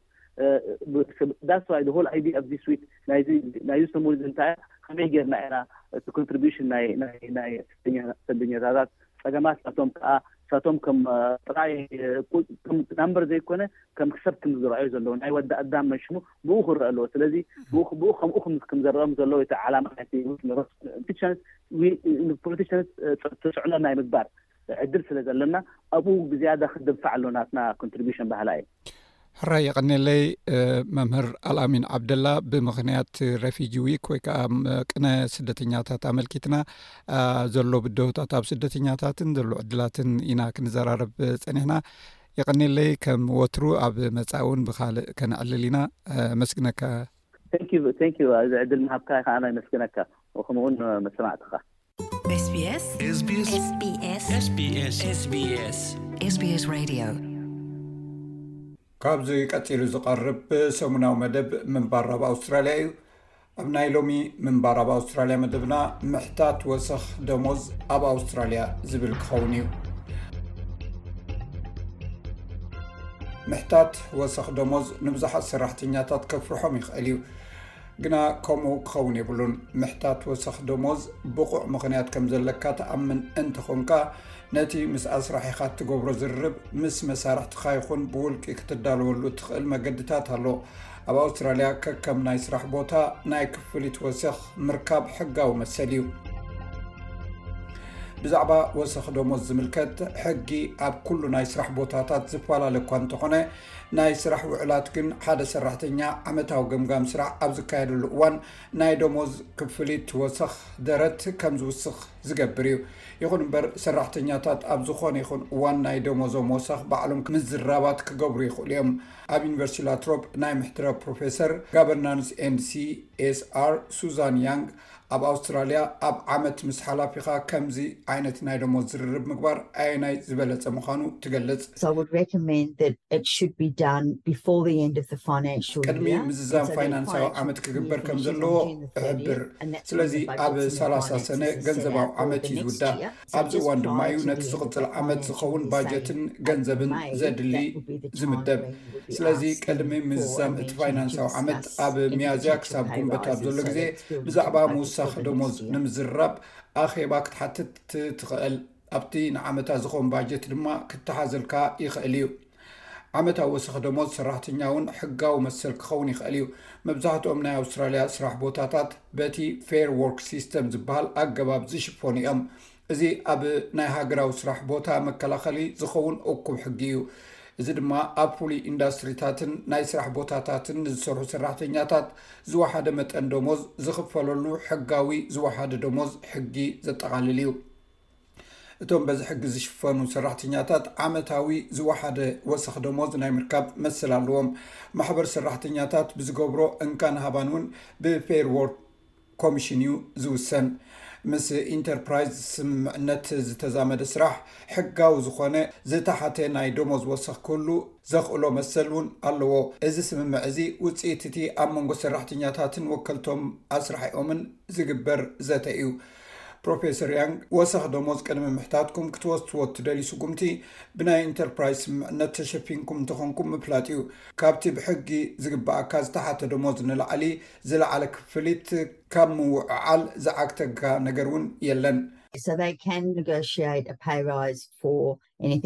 Speaker 6: ዳትስ ዋይ ዘ ሆል ኣይድያ ኦፍ ዚስ ዊክ ናይዚ ናይዚ ሰሙን እዚ እንታይ እያ ከመይ ጌርና ኢና እቲ ኮንትሪቢሽን ናይ ናይ ናይ ሰደኛታት ጸገማት ናቶም ከኣ ሳቶም ከም ጥራይ ናምበር ዘይኮነ ከም ክሰብ ክም ዝረኣዩ ዘለዎ ናይ ወዲ ኣዳም መንሽሙ ብኡ ክረአ ኣለዎ ስለዚ ብኡ ከምኡ ክም ዘረኦም ዘለዎ እቲ ዓላማ ናይቲ ፖለቲሻንስ ተስዕሎ ናይ ምግባር ዕድል ስለ ዘለና ኣብኡ ብዝያዳ ክንድንፋዕ ኣሎ ናትና ኮንትሪቢሽን በሃላይ እየ።
Speaker 1: ሕራይ የቐኔለይ መምህር ኣልኣሚን ዓብደላ ብምኽንያት ረፊጂ ዊክ ወይ ከዓ ቅነ ስደተኛታት ኣመልኪትና ዘሎ ብደውታት ኣብ ስደተኛታትን ዘሎ ዕድላትን ኢና ክንዘራረብ ፀኒሕና የቐኔለይ ከም ወትሩ ኣብ መፃኢ እውን ብካልእ ከነዕልል ኢና ኣመስግነካ
Speaker 6: ቴንኪዩ ቴንኪዩ እዚ ዕድል ምሃብካ ከኣ ናይ መስግነካ ከምኡውን መሰማዕትኻ
Speaker 1: ካብዚ ቀፂሉ ዝቐርብ ሰሙናዊ መደብ ምንባር ኣብ ኣውስትራልያ እዩ ኣብ ናይ ሎሚ ምንባር ኣብ ኣውስትራልያ መደብና ምሕታት ወሰኽ ደሞዝ ኣብ ኣውስትራልያ ዝብል ክኸውን እዩ ምሕታት ወሰኽ ደሞዝ ንብዙሓት ሰራሕተኛታት ከፍርሖም ይኽእል እዩ ግና ከምኡ ክኸውን የብሉን ምሕታት ወሰኽ ደሞዝ ብቑዕ ምኽንያት ከም ዘለካ ትኣምን እንተኾንካ ነቲ ምስ ኣስራሒኻ እትገብሮ ዝርርብ ምስ መሳርሕትኻ ይኹን ብውልቂ ክትዳለወሉ እትኽእል መገድታት ኣሎ ኣብ ኣውስትራልያ ከከም ናይ ስራሕ ቦታ ናይ ክፍሊት ወሰኽ ምርካብ ሕጋዊ መሰል እዩ ብዛዕባ ወሰኽ ደሞዝ ዝምልከት ሕጊ ኣብ ኩሉ ናይ ስራሕ ቦታታት ዝፈላለ እኳ እንተኾነ ናይ ስራሕ ውዕላት ግን ሓደ ሰራሕተኛ ዓመታዊ ገምጋም ስራሕ ኣብ ዝካየደሉ እዋን ናይ ደሞዝ ክፍሊት ወሰኽ ደረት ከም ዝውስኽ ዝገብር እዩ። ይኹን እምበር ሰራሕተኛታት ኣብ ዝኾነ ይኹን እዋን ናይ ደሞዞም ወሰኽ ባዕሎም ምዝራባት ክገብሩ ይኽእሉ እዮም። ኣብ ዩኒቨርሲቲ ላትሮፕ ናይ ምሕድራ ፕሮፌሰር ጋቨርናንስ ኤንድ ሲኤስኣር ሱዛን ያንግ ኣብ ኣውስትራልያ ኣብ ዓመት ምስ ሓላፊኻ ከምዚ ዓይነት ናይ ደሞዝ ዝርርብ ምግባር ኣየናይ ዝበለጸ ምዃኑ ትገልጽ? ቅድሚ ምዝዛም ፋይናንሳዊ ዓመት ክግበር ከም ዘለዎ እሕብር። ስለዚ ኣብ ሰላሳ ሰነ ገንዘባዊ ዓመት እዩ ዝውዳእ። ኣብዚ እዋን ድማ እዩ ነቲ ዝቕፅል ዓመት ዝኸውን ባጀትን ገንዘብን ዘድሊ ዝምደብ። ስለዚ ቅድሚ ምዝዛም እቲ ፋይናንሳዊ ዓመት ኣብ ሚያዝያ ክሳብ ጉንበት ኣብ ዘሎ ግዜ ብዛዕባ ምውሳኽ ደሞዝ ንምዝርራብ ኣኼባ ክትሓትት ትኽእል። ኣብቲ ንዓመታ ዝኸውን ባጀት ድማ ክተሓዘልካ ይኽእል እዩ። ዓመታዊ ወሰኽ ደሞዝ ሰራሕተኛ እውን ሕጋዊ መሰል ክኸውን ይኽእል እዩ። መብዛሕትኦም ናይ ኣውስትራልያ ስራሕ ቦታታት በቲ ፌር ዎርክ ሲስተም ዝበሃል ኣገባብ ዝሽፈኑ እዮም። እዚ ኣብ ናይ ሃገራዊ ስራሕ ቦታ መከላኸሊ ዝኸውን እኩብ ሕጊ እዩ። እዚ ድማ ኣብ ፍሉይ ኢንዳስትሪታትን ናይ ስራሕ ቦታታትን ንዝሰርሑ ሰራሕተኛታት ዝወሓደ መጠን ደሞዝ ዝኽፈለሉ ሕጋዊ ዝወሓደ ደሞዝ ሕጊ ዘጠቓልል እዩ። እቶም በዚ ሕጊ ዝሽፈኑ ሰራሕተኛታት ዓመታዊ ዝወሓደ ወሰኽ ደሞዝ ናይ ምርካብ መሰል ኣለዎም። ማሕበር ሰራሕተኛታት ብዝገብሮ እንካን ሃባን እውን ብፌር ዎርክ ኮሚሽን እዩ ዝውሰን። ምስ ኢንተርፕራይዝ ስምምዕነት ዝተዛመደ ስራሕ ሕጋዊ ዝኾነ ዝተሓተ ናይ ደሞዝ ወሰኽ ክህሉ ዘኽእሎ መሰል እውን ኣለዎ። እዚ ስምምዕ እዚ ውፅኢት እቲ ኣብ መንጎ ሰራሕተኛታትን ወከልቶም ኣስራሒኦምን ዝግበር ዘተ እዩ። ፕሮፌሰር ያንግ፣ ወሰኽ ደሞዝ ቅድሚ ምሕታትኩም ክትወስድዎ እትደልዩ ስጉምቲ ብናይ ኢንተርፕራይዝ ስምምዕነት ተሸፊንኩም እንተኾንኩም ምፍላጥ እዩ። ካብቲ ብሕጊ ዝግበኣካ ዝተሓተ ደሞዝ ንላዕሊ ዝለዓለ ክፍሊት ካብ ምውዕዓል ዝዓግተካ ነገር እውን የለን።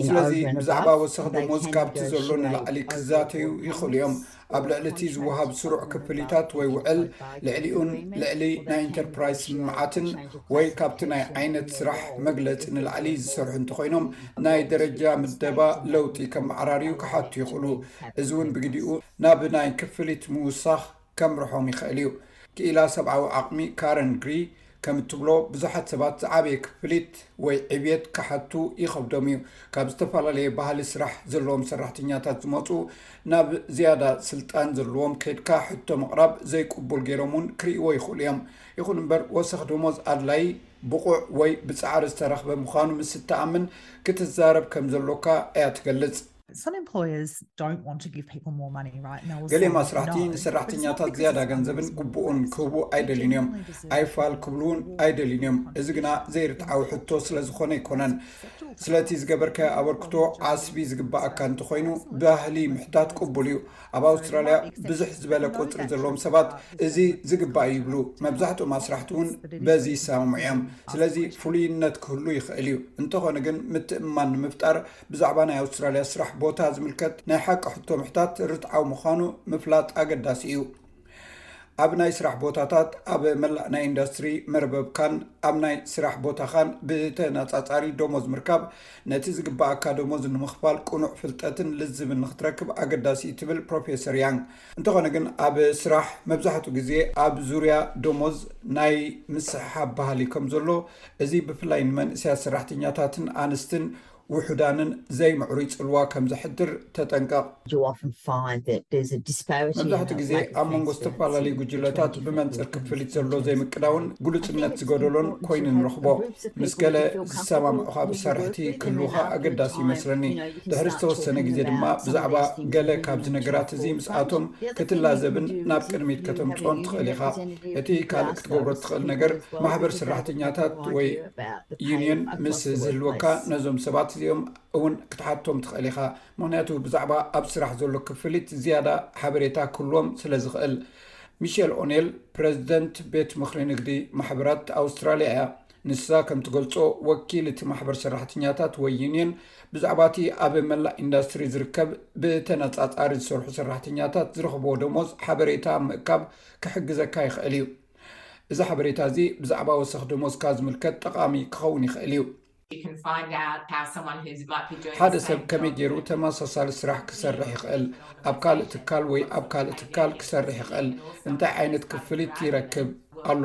Speaker 1: ስለዚ ብዛዕባ ወሰኽ ደሞዝ ካብቲ ዘሎ ንላዕሊ ክዛተዩ ይኽእሉ እዮም ኣብ ልዕሊ እቲ ዝወሃብ ስሩዕ ክፍሊታት ወይ ውዕል ልዕሊኡን ልዕሊ ናይ ኢንተርፕራይዝ ስምምዓትን ወይ ካብቲ ናይ ዓይነት ስራሕ መግለፂ ንላዕሊ ዝሰርሑ እንተኮይኖም ናይ ደረጃ ምደባ ለውጢ ከመዓራርዩ ክሓቱ ይኽእሉ እዚ እውን ብግዲኡ ናብ ናይ ክፍሊት ምውሳኽ ከምርሖም ይኽእል እዩ። ክኢላ ሰብኣዊ ዓቕሚ ካረን ግሪ ከም እትብሎ፣ ብዙሓት ሰባት ዝዓበየ ክፍሊት ወይ ዕብየት ክሓቱ ይኸብዶም እዩ። ካብ ዝተፈላለየ ባህሊ ስራሕ ዘለዎም ሰራሕተኛታት ዝመጹ፣ ናብ ዝያዳ ስልጣን ዘለዎም ከይድካ ሕቶ ምቕራብ ዘይቅቡል ገይሮም እውን ክርእይዎ ይኽእሉ እዮም። ይኹን እምበር፣ ወሰኽ ደሞዝ ኣድላዪ፣ ብቑዕ ወይ ብጻዕሪ ዝተረኽበ ምዃኑ ምስ እትኣምን ክትዛረብ ከም ዘሎካ እያ ትገልጽ። ገሌ ማስራሕቲ ንሰራሕተኛታት ዝያዳ ገንዘብን ግቡኡን ክህቡ ኣይደልዩን እዮም ኣይፋል ክብሉ እውን ኣይደልዩን እዮም እዚ ግና ዘይርትዓዊ ሕቶ ስለ ዝኾነ ኣይኮነን ስለቲ ዝገበርከዮ ኣበርክቶ ዓስቢ ዝግባኣካ እንተኾይኑ ባህሊ ምሕታት ቅቡል እዩ ኣብ ኣውስትራልያ ብዙሕ ዝበለ ቁፅሪ ዘለዎም ሰባት እዚ ዝግባእ እዩ ይብሉ መብዛሕትኦም ኣስራሕቲ እውን በዚ ይሰማምዑ እዮም ስለዚ ፍሉይነት ክህሉ ይኽእል እዩ እንተኾነ ግን ምትእምማን ንምፍጣር ብዛዕባ ናይ ኣውስትራልያ ስራሕ ቦታ ዝምልከት ናይ ሓቂ ሕቶ ምሕታት ርትዓዊ ምዃኑ ምፍላጥ ኣገዳሲ እዩ ኣብ ናይ ስራሕ ቦታታት ኣብ መላእ ናይ ኢንዱስትሪ መርበብካን ኣብ ናይ ስራሕ ቦታኻን ብተነፃፃሪ ደሞዝ ምርካብ ነቲ ዝግባኣካ ደሞዝ ንምኽፋል ቅኑዕ ፍልጠትን ልዝብን ንክትረክብ ኣገዳሲ እዩ ትብል ፕሮፌሰር ያንግ እንተኾነ ግን ኣብ ስራሕ መብዛሕትኡ ግዜ ኣብ ዙርያ ደሞዝ ናይ ምስሕሓብ ባህሊ ከም ዘሎ እዚ ብፍላይ ንመንእሰያት ሰራሕተኛታትን ኣንስትን ውሑዳንን ዘይምዕሩይ ጽልዋ ከም ዘሕድር ተጠንቀቕ። መብዛሕትኡ ግዜ ኣብ መንጎ ዝተፈላለዩ ጕጅለታት ብመንጽር ክፍሊት ዘሎ ዘይምቅዳውን ግሉጽነት ዝገደሎን ኰይኑ ንረኽቦ። ምስ ገለ ዝሰማምዑኻ ብሰራሕቲ ክህልዉኻ ኣገዳሲ ይመስለኒ። ድሕሪ ዝተወሰነ ግዜ ድማ ብዛዕባ ገለ ካብዚ ነገራት እዚ ምስኣቶም ክትላዘብን ናብ ቅድሚት ከተምጽኦን ትኽእል ኢኻ። እቲ ካልእ ክትገብሮ እትኽእል ነገር ማሕበር ስራሕተኛታት ወይ። ዩንዮን ምስ ዝህልወካ ነዞም ሰባት እዚኦም እውን ክትሓቶም ትኽእል ኢኻ ምክንያቱ ብዛዕባ ኣብ ስራሕ ዘሎ ክፍሊት ዝያዳ ሓበሬታ ክህልዎም ስለ ዝኽእል ሚሸል ኦኔል ፕረዚደንት ቤት ምክሪ ንግዲ ማሕበራት ኣውስትራልያ እያ ንሳ ከም ትገልፆ ወኪል እቲ ማሕበር ሰራሕተኛታት ወይ ዩንዮን ብዛዕባ እቲ ኣብ መላእ ኢንዳስትሪ ዝርከብ ብተነፃፃሪ ዝሰርሑ ሰራሕተኛታት ዝረኽብዎ ደሞዝ ሓበሬታ ምእካብ ክሕግዘካ ይኽእል እዩ እዚ ሓበሬታ እዚ ብዛዕባ ወሰኽ ደሞዝካ ዝምልከት ጠቓሚ ክኸውን ይኽእል እዩ። ሓደ ሰብ ከመይ ገይሩ ተመሳሳሊ ስራሕ ክሰርሕ ይኽእል? ኣብ ካልእ ትካል ወይ ኣብ ካልእ ትካል ክሰርሕ ይኽእል? እንታይ ዓይነት ክፍሊት ይረክብ ኣሎ?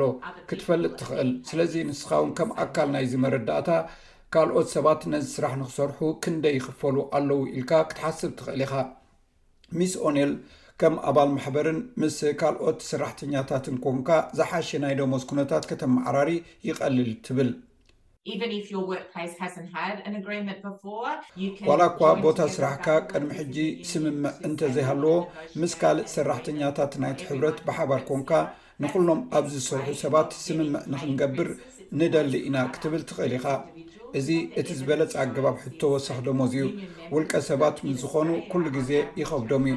Speaker 1: ክትፈልጥ ትኽእል። ስለዚ ንስኻ እውን ከም ኣካል ናይዚ መረዳእታ ካልኦት ሰባት ነዚ ስራሕ ንኽሰርሑ ክንደይ ይኽፈሉ ኣለዉ ኢልካ ክትሓስብ ትኽእል ኢኻ። ሚስ ኦኔል፣ ከም ኣባል ማሕበርን ምስ ካልኦት ሰራሕተኛታትን ኰንካ ዝሓሸ ናይ ደሞዝ ኵነታት ከተመዓራሪ ይቐልል ትብል። ዋላ እኳ ቦታ ስራሕካ ቅድሚ ሕጂ ስምምዕ እንተ ዘይሃለዎ፣ ምስ ካልእ ሰራሕተኛታት ናይቲ ሕብረት ብሓባር ኰንካ ንኹሎም ኣብዚ ዝሰርሑ ሰባት ስምምዕ ንኽንገብር ንደሊ ኢና ክትብል ትኽእል ኢኻ። እዚ እቲ ዝበለጸ ኣገባብ ሕቶ ወሰኽ ደሞዝ እዩ። ውልቀ ሰባት ምስ ዝኾኑ ኩሉ ግዜ ይኸብዶም እዩ።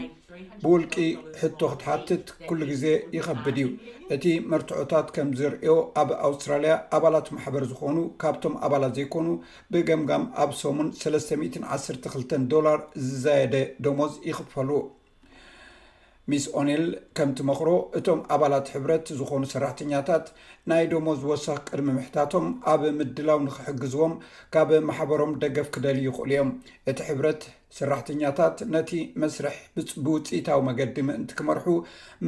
Speaker 1: ብውልቂ ሕቶ ክትሓትት ኩሉ ግዜ ይኸብድ እዩ። እቲ መርትዖታት ከም ዘርእዮ ኣብ ኣውስትራልያ ኣባላት ማሕበር ዝኾኑ ካብቶም ኣባላት ዘይኮኑ ብገምጋም ኣብ ሰሙን ሰለስተ ሚእትን ዓሰርተ ክልተን ዶላር ዝዛየደ ደሞዝ ይኽፈሉ። ሚስ ኦኔል ከም ትመኽሮ እቶም ኣባላት ሕብረት ዝኾኑ ሰራሕተኛታት ናይ ደሞዝ ወሰኽ ቅድሚ ምሕታቶም ኣብ ምድላው ንክሕግዝዎም ካብ ማሕበሮም ደገፍ ክደልዩ ይኽእሉ እዮም እቲ ሕብረት ሰራሕተኛታት ነቲ መስርሕ ብውፅኢታዊ መገዲ ምእንቲ ክመርሑ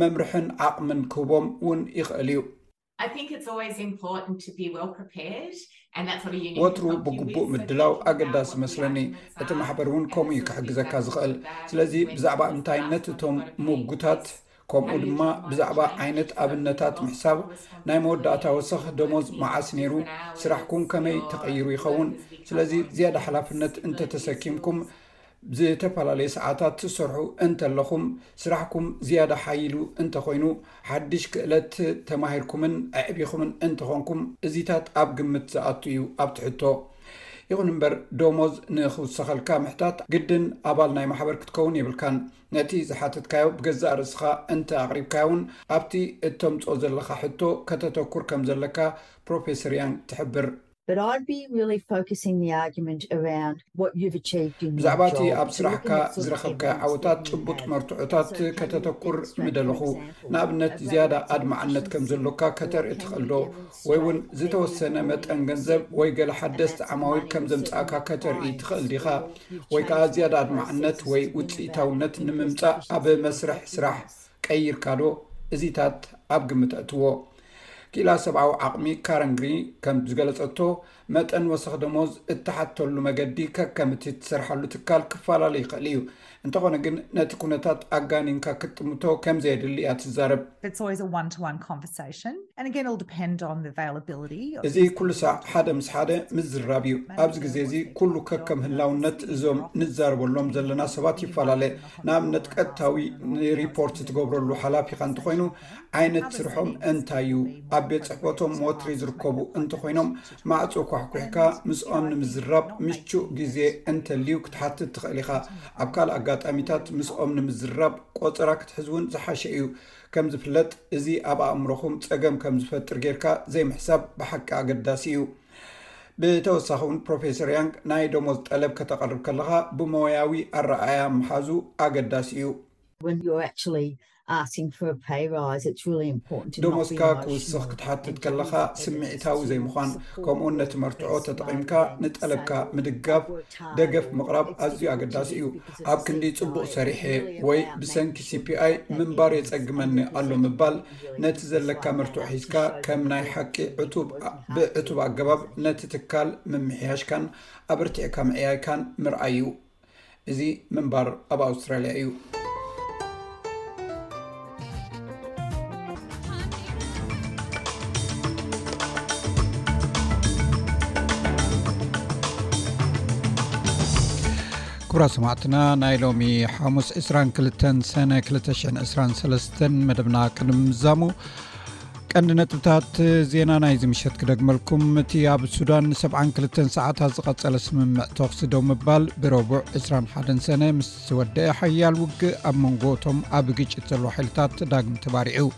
Speaker 1: መምርሕን ዓቕምን ክህቦም እውን ይኽእል እዩ ወትሩ ብግቡእ ምድላው ኣገዳሲ መስለኒ እቲ ማሕበር እውን ከምኡ እዩ ክሕግዘካ ዝኽእል ስለዚ ብዛዕባ እንታይነት እቶም ምጉታት ከምኡ ድማ ብዛዕባ ዓይነት ኣብነታት ምሕሳብ ናይ መወዳእታ ወሰኽ ደሞዝ መዓስ ነይሩ ስራሕኩም ከመይ ተቐይሩ ይኸውን ስለዚ ዝያዳ ሓላፍነት እንተተሰኪምኩም ዝተፈላለየ ሰዓታት ትሰርሑ እንተለኹም፣ ስራሕኩም ዝያዳ ሓዪሉ እንተኾይኑ፣ ሓድሽ ክእለት ተማሂርኩምን ኣዕቢኹምን እንተኾንኩም፣ እዚታት ኣብ ግምት ዝኣቱ እዩ ኣብ ትሕቶ። ይኹን እምበር ደሞዝ ንኽውሰኸልካ ምሕታት ግድን ኣባል ናይ ማሕበር ክትከውን የብልካን። ነቲ ዝሓተትካዮ ብገዛእ ርእስኻ እንተ ኣቕሪብካዮ እውን ኣብቲ እተምጽኦ ዘለኻ ሕቶ ከተተኩር ከም ዘለካ ፕሮፌሰር ያንግ ትሕብር።
Speaker 7: But I'd be really focusing the argument around what you've achieved in your job.
Speaker 1: ብዛዕባ እቲ ኣብ ስራሕካ ዝረኸብካዮ ዓወታት፣ ጭቡጥ መርትዖታት ከተተኩር ምደለኹ። ንኣብነት ዝያዳ ኣድማዕነት ከም ዘሎካ ከተርኢ ትኽእል ዶ? ወይ እውን ዝተወሰነ መጠን ገንዘብ ወይ ገለ ሓደስቲ ዓማዊል ከም ዘምጻእካ ከተርኢ ትኽእል ዲኻ? ወይ ከኣ ዝያዳ ኣድማዕነት ወይ ውጽኢታውነት ንምምጻእ ኣብ መስርሕ ስራሕ ቀይርካዶ እዚታት ኣብ ግምት ኣእትዎ። ክኢላ ሰብኣዊ ዓቕሚ ካረን ግሪ ከም ዝገለጸቶ፣ መጠን ወሰኽ ደሞዝ እትሓተሉ መገዲ ከከም እቲ እትሰርሓሉ ትካል ክፈላለ ይኽእል እዩ፣ እንተዀነ ግን ነቲ ኵነታት ኣጋኒንካ ክትጥምቶ ከም ዘየድሊ እያ ትዛረብ። እዚ ኵሉ ሳዕ ሓደ ምስ ሓደ ምዝራብ እዩ፣ ኣብዚ ግዜ እዚ ኵሉ ከከም ህላውነት እዞም ንዛረበሎም ዘለና ሰባት ይፈላለ። ንኣብነት ቀጥታዊ ንሪፖርት ትገብረሉ ሓላፊኻ እንተኾይኑ ዓይነት ስርሖም እንታይ እዩ ኣብ ቤት ፅሕፈቶም ወትሪ ዝርከቡ እንተኾይኖም ማዕፁ ኳሕኩሕካ ምስኦም ንምዝራብ ምቹእ ግዜ እንተልዩ ክትሓትት ትኽእል ኢኻ ኣብ ካልእ ኣጋጣሚታት ምስኦም ንምዝራብ ቆፀራ ክትሕዝ እውን ዝሓሸ እዩ ከም ዝፍለጥ እዚ ኣብ ኣእምሮኹም ፀገም ከም ዝፈጥር ጌርካ ዘይምሕሳብ ብሓቂ ኣገዳሲ እዩ ብተወሳኺ እውን ፕሮፌሰር ያንግ ናይ ደሞዝ ጠለብ ከተቐርብ ከለኻ ብሞያዊ ኣረኣእያ ምሓዙ ኣገዳሲ እዩ። ደሞዝካ ክውስኽ ክትሓትት ከለኻ ስምዒታዊ ዘይምዃን ከምኡውን ነቲ መርትዖ ተጠቒምካ ንጠለብካ ምድጋፍ፣ ደገፍ፣ ምቕራብ ኣዝዩ ኣገዳሲ እዩ። ኣብ ክንዲ ጽቡቕ ሰሪሐ ወይ ብሰንኪ ሲፒኣይ ምንባር የጸግመኒ ኣሎ ምባል፣ ነቲ ዘለካ መርትዖ ሒዝካ ከም ናይ ሓቂ ዕቱብ ብዕቱብ ኣገባብ ነቲ ትካል ምምሕያሽካን ኣበርቲዕካ ምዕያይካን ምርኣይ እዩ እዚ ምንባር ኣብ ኣውስትራልያ እዩ ኩብራ ሰማዕትና ናይ ሎሚ ሓሙስ 22 ሰነ 223 መደብና ቅድሚ ምዛሙ ቀንዲ ነጥብታት ዜና ናይ ዝምሸት ክደግመልኩም እቲ ኣብ ሱዳን ን72 ሰዓታት ዝቐፀለ ስምምዕ ተኽሲ ዶ ምባል ብረቡዕ 21 ሰነ ምስ ወደአ ሓያል ውግእ ኣብ መንጎቶም ኣብ ግጭት ዘለዎ ሓይልታት ዳግም ተባሪዑ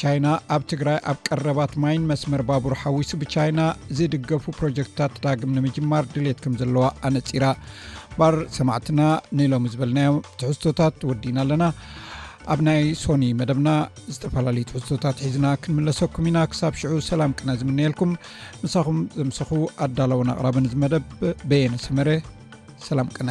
Speaker 1: ቻይና ኣብ ትግራይ ኣብ ቀረባት ማይን መስመር ባቡር ሓዊሱ ብቻይና ዝድገፉ ፕሮጀክትታት ዳግም ንምጅማር ድሌት ከም ዘለዋ ኣነፂራ ባር ሰማዕትና ንሎሚ ዝበልናዮ ትሕዝቶታት ወዲና ኣለና ኣብ ናይ ሶኒ መደብና ዝተፈላለዩ ትሕዝቶታት ሒዝና ክንምለሰኩም ኢና ክሳብ ሽዑ ሰላም ቅነ ዝምነየልኩም ምሳኹም ዘምስኹ ኣዳላውን ኣቕራብን ዝ መደብ በየነ ሰመረ ሰላም ቅነ